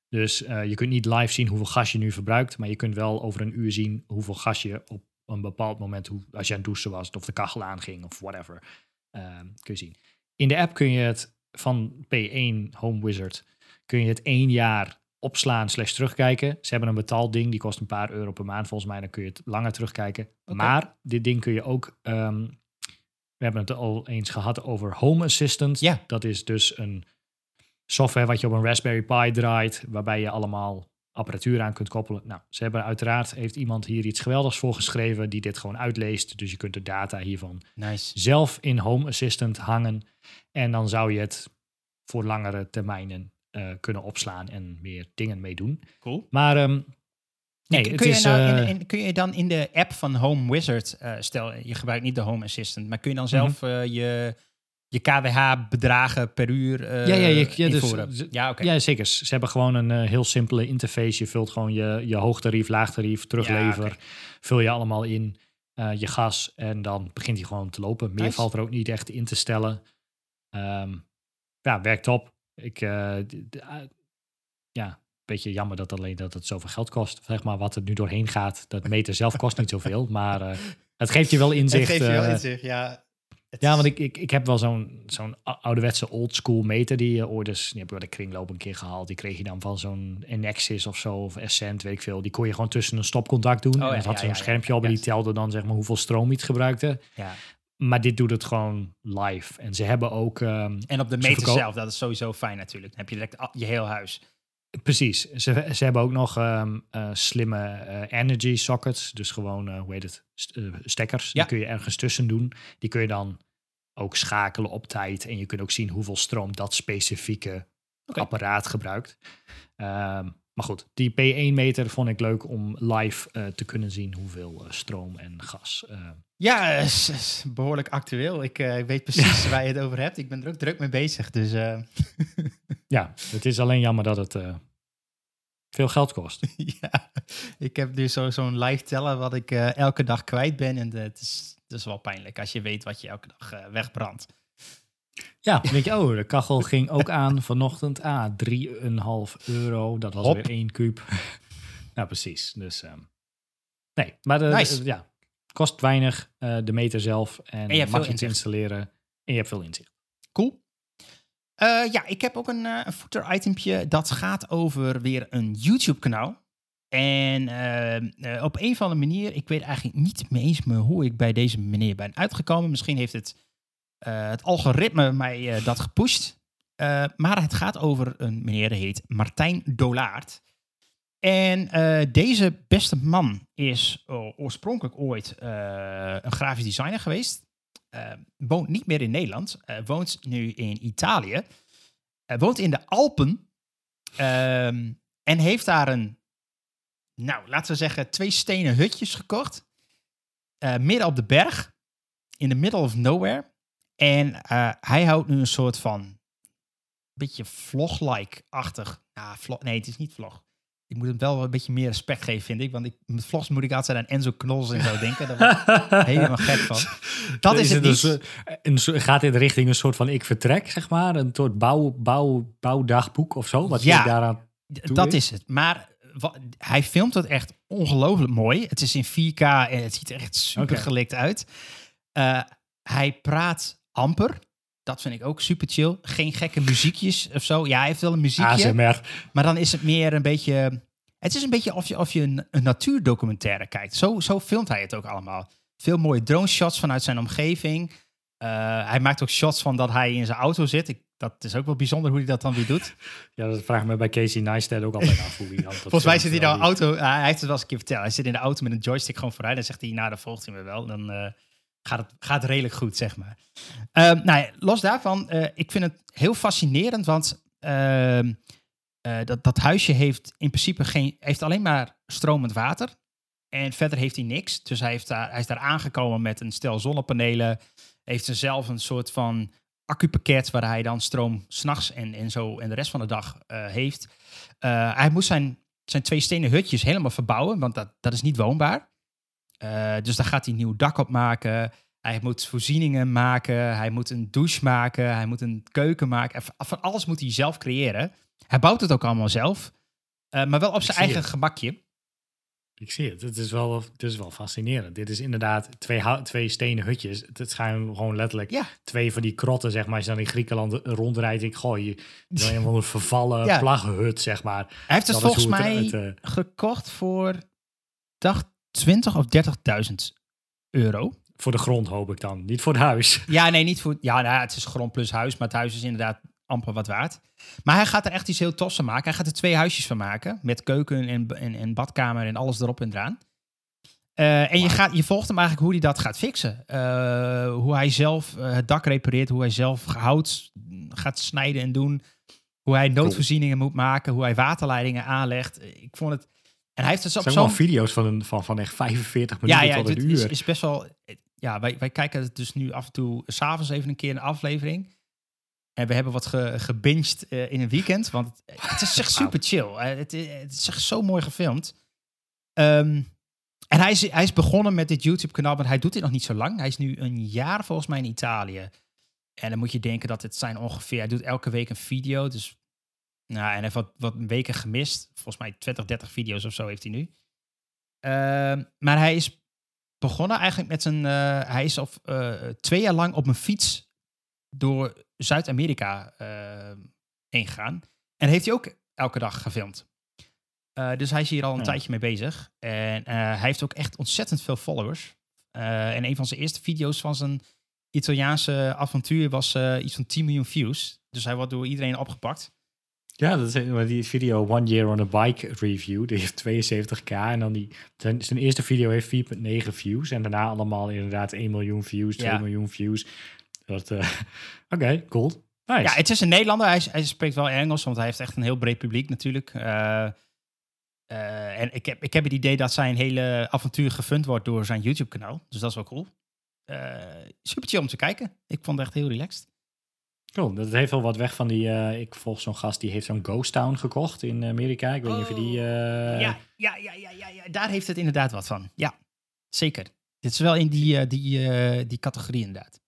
Dus uh, je kunt niet live zien hoeveel gas je nu verbruikt. Maar je kunt wel over een uur zien hoeveel gas je op een bepaald moment, hoe, als je aan het douchen was of de kachel aanging of whatever, uh, kun je zien. In de app kun je het van P1 Home Wizard, kun je het één jaar opslaan slash terugkijken. Ze hebben een betaalding, die kost een paar euro per maand volgens mij. Dan kun je het langer terugkijken. Okay. Maar dit ding kun je ook um, we hebben het al eens gehad over Home Assistant. Ja. Dat is dus een software wat je op een Raspberry Pi draait, waarbij je allemaal apparatuur aan kunt koppelen. Nou, ze hebben uiteraard, heeft iemand hier iets geweldigs voor geschreven die dit gewoon uitleest. Dus je kunt de data hiervan Nice. zelf in Home Assistant hangen. En dan zou je het voor langere termijnen eh, kunnen opslaan en meer dingen mee doen. Cool. Maar ehm, nee, kun, het je is... nou in, eh, in- kun je dan in de app van Home Wizard, eh, stel je gebruikt niet de Home Assistant, maar kun je dan zelf Mhm. eh, je, je KWH-bedragen per uur eh Ja, ja, je- ja, dus- invoeren? z- ja, zeker. Ze hebben gewoon een heel simpele interface. Je vult gewoon je, je hoogtarief, laagtarief, teruglever. Vul je allemaal in. eh, je gas en dan begint hij gewoon te lopen. Meer Nice. valt er ook niet echt in te stellen. Ehm, ja, werkt top. Ik, eh, eh, ja, beetje jammer dat alleen dat het zoveel geld kost. Zeg maar wat er nu doorheen gaat. Dat meter zelf kost niet zoveel, [laughs] maar eh, het geeft je wel inzicht. het geeft je wel eh, inzicht, ja. Het ja, want ik, ik, ik heb wel zo'n zo'n ou- ouderwetse oldschool meter die je ooit eens, die heb ik bij de kringloop een keer gehaald. Die kreeg je dan van zo'n Nexus of zo, of Ascent, weet ik veel. Die kon je gewoon tussen een stopcontact doen. Oh, en dat had zo'n ja, ja, schermpje op en die telde dan zeg maar hoeveel stroom iets gebruikte. ja. Maar dit doet het gewoon live. En ze hebben ook, ehm, En op de meter verkoop- zelf, dat is sowieso fijn natuurlijk. Dan heb je direct je heel huis. precies, ze, ze hebben ook nog ehm, eh, slimme eh, energy sockets. Dus gewoon, eh, hoe heet het, St- stekkers. Ja. Die kun je ergens tussen doen. Die kun je dan ook schakelen op tijd. En je kunt ook zien hoeveel stroom dat specifieke apparaat gebruikt. Ehm, maar goed, die P1-meter vond ik leuk om live eh, te kunnen zien hoeveel eh, stroom en gas. eh, Ja, eh, is- is behoorlijk actueel. Ik weet precies waar je het over hebt. Ik ben er ook druk mee bezig. Dus [laughs] ja, het is alleen jammer dat het veel geld kost. [laughs] ja, ik heb nu zo- zo'n live tellen wat ik elke dag kwijt ben. En het, is, is wel pijnlijk als je weet wat je elke dag wegbrandt. Ja, denk je, oh, de kachel ging ook aan vanochtend. Ah, 3,5 euro. Dat was Hop. weer één kuub. [laughs] nou, precies. Dus, ehm, nee, maar de, Nice. de- ja, kost weinig. eh, de meter zelf en, je te inzicht. installeren. En je hebt veel inzicht. Cool. Eh, ja, ik heb ook een, eh, een footer itempje dat gaat over weer een YouTube kanaal. En eh, eh, op een of andere manier, ik weet eigenlijk niet eens meer hoe ik bij deze meneer ben uitgekomen. Misschien heeft het, eh, het algoritme mij eh, dat gepusht. Eh, maar het gaat over een meneer die heet Martijn Dolaert. En eh, deze beste man is oh, oorspronkelijk ooit eh, een grafisch designer geweest eh, woont niet meer in Nederland. eh, woont nu in Italië. Woont in de Alpen. ehm, en heeft daar een, nou, laten we zeggen, twee stenen hutjes gekocht. eh, midden op de berg. In the middle of nowhere. En eh, hij houdt nu een soort van, beetje vlog-like-achtig. Nou, vlog, nee, het is niet vlog. Ik moet hem wel een beetje meer respect geven, vind ik. Want ik, met vlogs moet ik altijd aan Enzo Knols en zo denken. Daar word [laughs] helemaal gek van. Dat is het dus, niet. een gaat dit richting een soort van ik vertrek, zeg maar? Een soort bouw, bouw, bouwdagboek of zo? Wat Ja. daaraan... Dat is het. Maar hij filmt het echt ongelooflijk mooi. Het is in 4K en het ziet er echt super gelikt uit. Eh, hij praat amper. Dat vind ik ook super chill. Geen gekke muziekjes of zo. Ja, hij heeft wel een muziekje. ASMR. Maar dan is het meer een beetje... Het is een beetje of je, of je een, een natuurdocumentaire kijkt. Zo, zo filmt hij het ook allemaal. Veel mooie drone shots vanuit zijn omgeving. Eh, hij maakt ook shots van dat hij in zijn auto zit. Ik, dat is ook wel bijzonder hoe hij dat dan weer doet. [laughs] Ja, dat vraag ik me bij Casey Neistat ook altijd af. Hoe hij [laughs] dat Volgens mij zit hij de auto. hij heeft het wel eens een keer verteld. Hij zit in de auto met een joystick gewoon vooruit. Dan zegt hij, nou, dan volgt hij me wel. Dan eh, gaat, het, gaat redelijk goed, zeg maar. Ehm, nou los daarvan, eh, ik vind het heel fascinerend, want ehm, eh, dat, dat huisje heeft in principe geen, heeft alleen maar stromend water. En verder heeft hij niks. Dus hij, heeft daar, hij is daar aangekomen met een stel zonnepanelen. Heeft zelf een soort van accupakket waar hij dan stroom s'nachts en, en zo en de rest van de dag eh, heeft. Hij moest zijn, zijn twee stenen hutjes helemaal verbouwen, want dat, dat is niet woonbaar. Eh, dus daar gaat hij een nieuw dak op maken. Hij moet voorzieningen maken. Hij moet een douche maken. Hij moet een keuken maken. En van- alles moet hij zelf creëren. Hij bouwt het ook allemaal zelf. Eh, maar wel op zijn eigen het. gemakje. Ik zie het. Het is wel, het is wel fascinerend. Dit is inderdaad twee, twee stenen hutjes. Het zijn gewoon letterlijk Ja. twee van die krotten, zeg maar. Als je dan in Griekenland rondrijdt, ik gooi je [laughs] dan een vervallen Ja. plaggenhut, zeg maar. Hij heeft het Dat volgens mij het eh, gekocht voor dacht 20 of 30.000 euro. voor de grond hoop ik dan, niet voor het huis. [laughs] Ja, nee, niet voor... Ja, nou, ja, het is grond plus huis, maar het huis is inderdaad amper wat waard. Maar hij gaat er echt iets heel tofs van maken. Hij gaat er twee huisjes van maken, met keuken en, en, en badkamer en alles erop en eraan. Eh, en je, gaat, je volgt hem eigenlijk hoe hij dat gaat fixen. Eh, hoe hij zelf eh, het dak repareert, hoe hij zelf hout gaat snijden en doen. Hoe hij noodvoorzieningen moet maken, hoe hij waterleidingen aanlegt. Ik vond het... En hij heeft het zijn wel video's van, een, van, van echt 45 minuten Ja, ja, tot een uur. is, is best wel... Ja, wij, wij kijken het dus nu af en toe s'avonds even een keer een aflevering. En we hebben wat ge, gebinged eh, in een weekend, want het, het is echt [laughs] super chill. Eh, het, het is echt zo mooi gefilmd. Ehm, en hij is, hij is begonnen met dit YouTube-kanaal, maar hij doet dit nog niet zo lang. Hij is nu een jaar volgens mij in Italië. En dan moet je denken dat het zijn ongeveer... Hij doet elke week een video, dus... Nou, en hij heeft wat, wat weken gemist. Volgens mij 20, 30 video's of zo heeft hij nu. Ehm, maar hij is begonnen eigenlijk met zijn... eh, hij is op, eh, twee jaar lang op een fiets door Zuid-Amerika eh heen gegaan. En heeft hij ook elke dag gefilmd. Eh, dus hij is hier al een Ja. tijdje mee bezig. En eh, hij heeft ook echt ontzettend veel followers. Eh, en een van zijn eerste video's van zijn Italiaanse avontuur was eh, iets van 10 miljoen views. Dus hij wordt door iedereen opgepakt. Ja, dat is maar die video One Year on a Bike Review. Die heeft 72k. En dan die, zijn, zijn eerste video heeft 4,9 views. En daarna allemaal inderdaad 1 miljoen views, 2 Ja. miljoen views. Dat, eh, [laughs] Oké, cool. Nice. Ja, het is een Nederlander. Hij, hij spreekt wel Engels, want hij heeft echt een heel breed publiek natuurlijk. Eh, eh, en ik heb, ik heb het idee dat zijn hele avontuur gefund wordt door zijn YouTube-kanaal. Dus dat is wel cool. Super chill om te kijken. Ik vond het echt heel relaxed. Cool. Dat heeft wel wat weg van die... eh, ik volg zo'n gast die heeft zo'n Ghost Town gekocht in Amerika. Ik weet niet of je die... eh, ja, ja, ja, ja, ja, ja, daar heeft het inderdaad wat van. Ja, zeker. Dit is wel in die, eh, die, eh, die categorie inderdaad.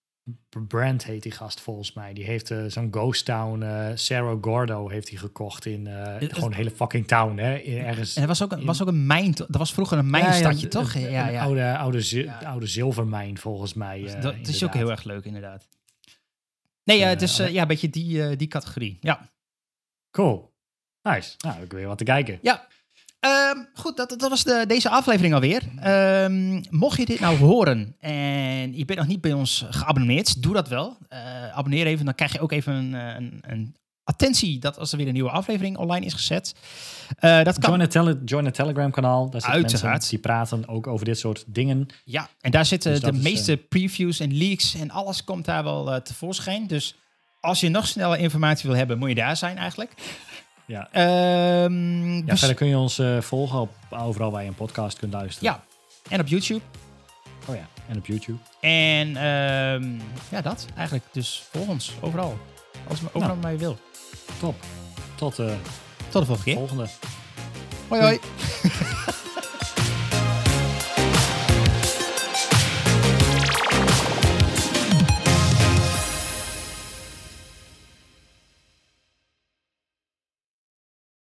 Brand heet die gast volgens mij. Die heeft eh, zo'n Ghost Town, eh Cerro Gordo heeft hij gekocht in eh, gewoon een hele fucking town, hè? Ergens. En er was ook een, was ook een mijn. Dat was vroeger een mijnstadje, toch? Ja, ja. Oude, oude, oude zilvermijn volgens mij. Dus eh, dat is ook heel erg leuk, inderdaad. Nee, eh, Eh, het is eh, ja, een beetje die, eh, die categorie. Ja. Cool. Nice. Nou, heb ik weer wat te kijken. Ja. Ehm, goed, dat, dat was de, deze aflevering alweer. Ehm, mocht je dit nou horen en je bent nog niet bij ons geabonneerd, doe dat wel. Eh, abonneer even, dan krijg je ook even een, eh, een, een attentie dat als er weer een nieuwe aflevering online is gezet. Eh, dat kan. Join het, tele join het Telegram kanaal. Daar zitten Uiteraard. mensen die praten ook over dit soort dingen. Ja, en daar zitten Dus de is, meeste previews en leaks en alles komt daar wel eh, tevoorschijn. Dus als je nog sneller informatie wil hebben, moet je daar zijn eigenlijk. Ja. Ehm, Ja, dus- verder kun je ons eh, volgen op overal waar je een podcast kunt luisteren. ja, en op YouTube. Oh ja. En op YouTube. En ehm, ja, dat eigenlijk. Dus volg ons overal. Als, overal waar je wil. Top. Tot de Tot de volgende keer. volgende. Hoi hoi. [laughs]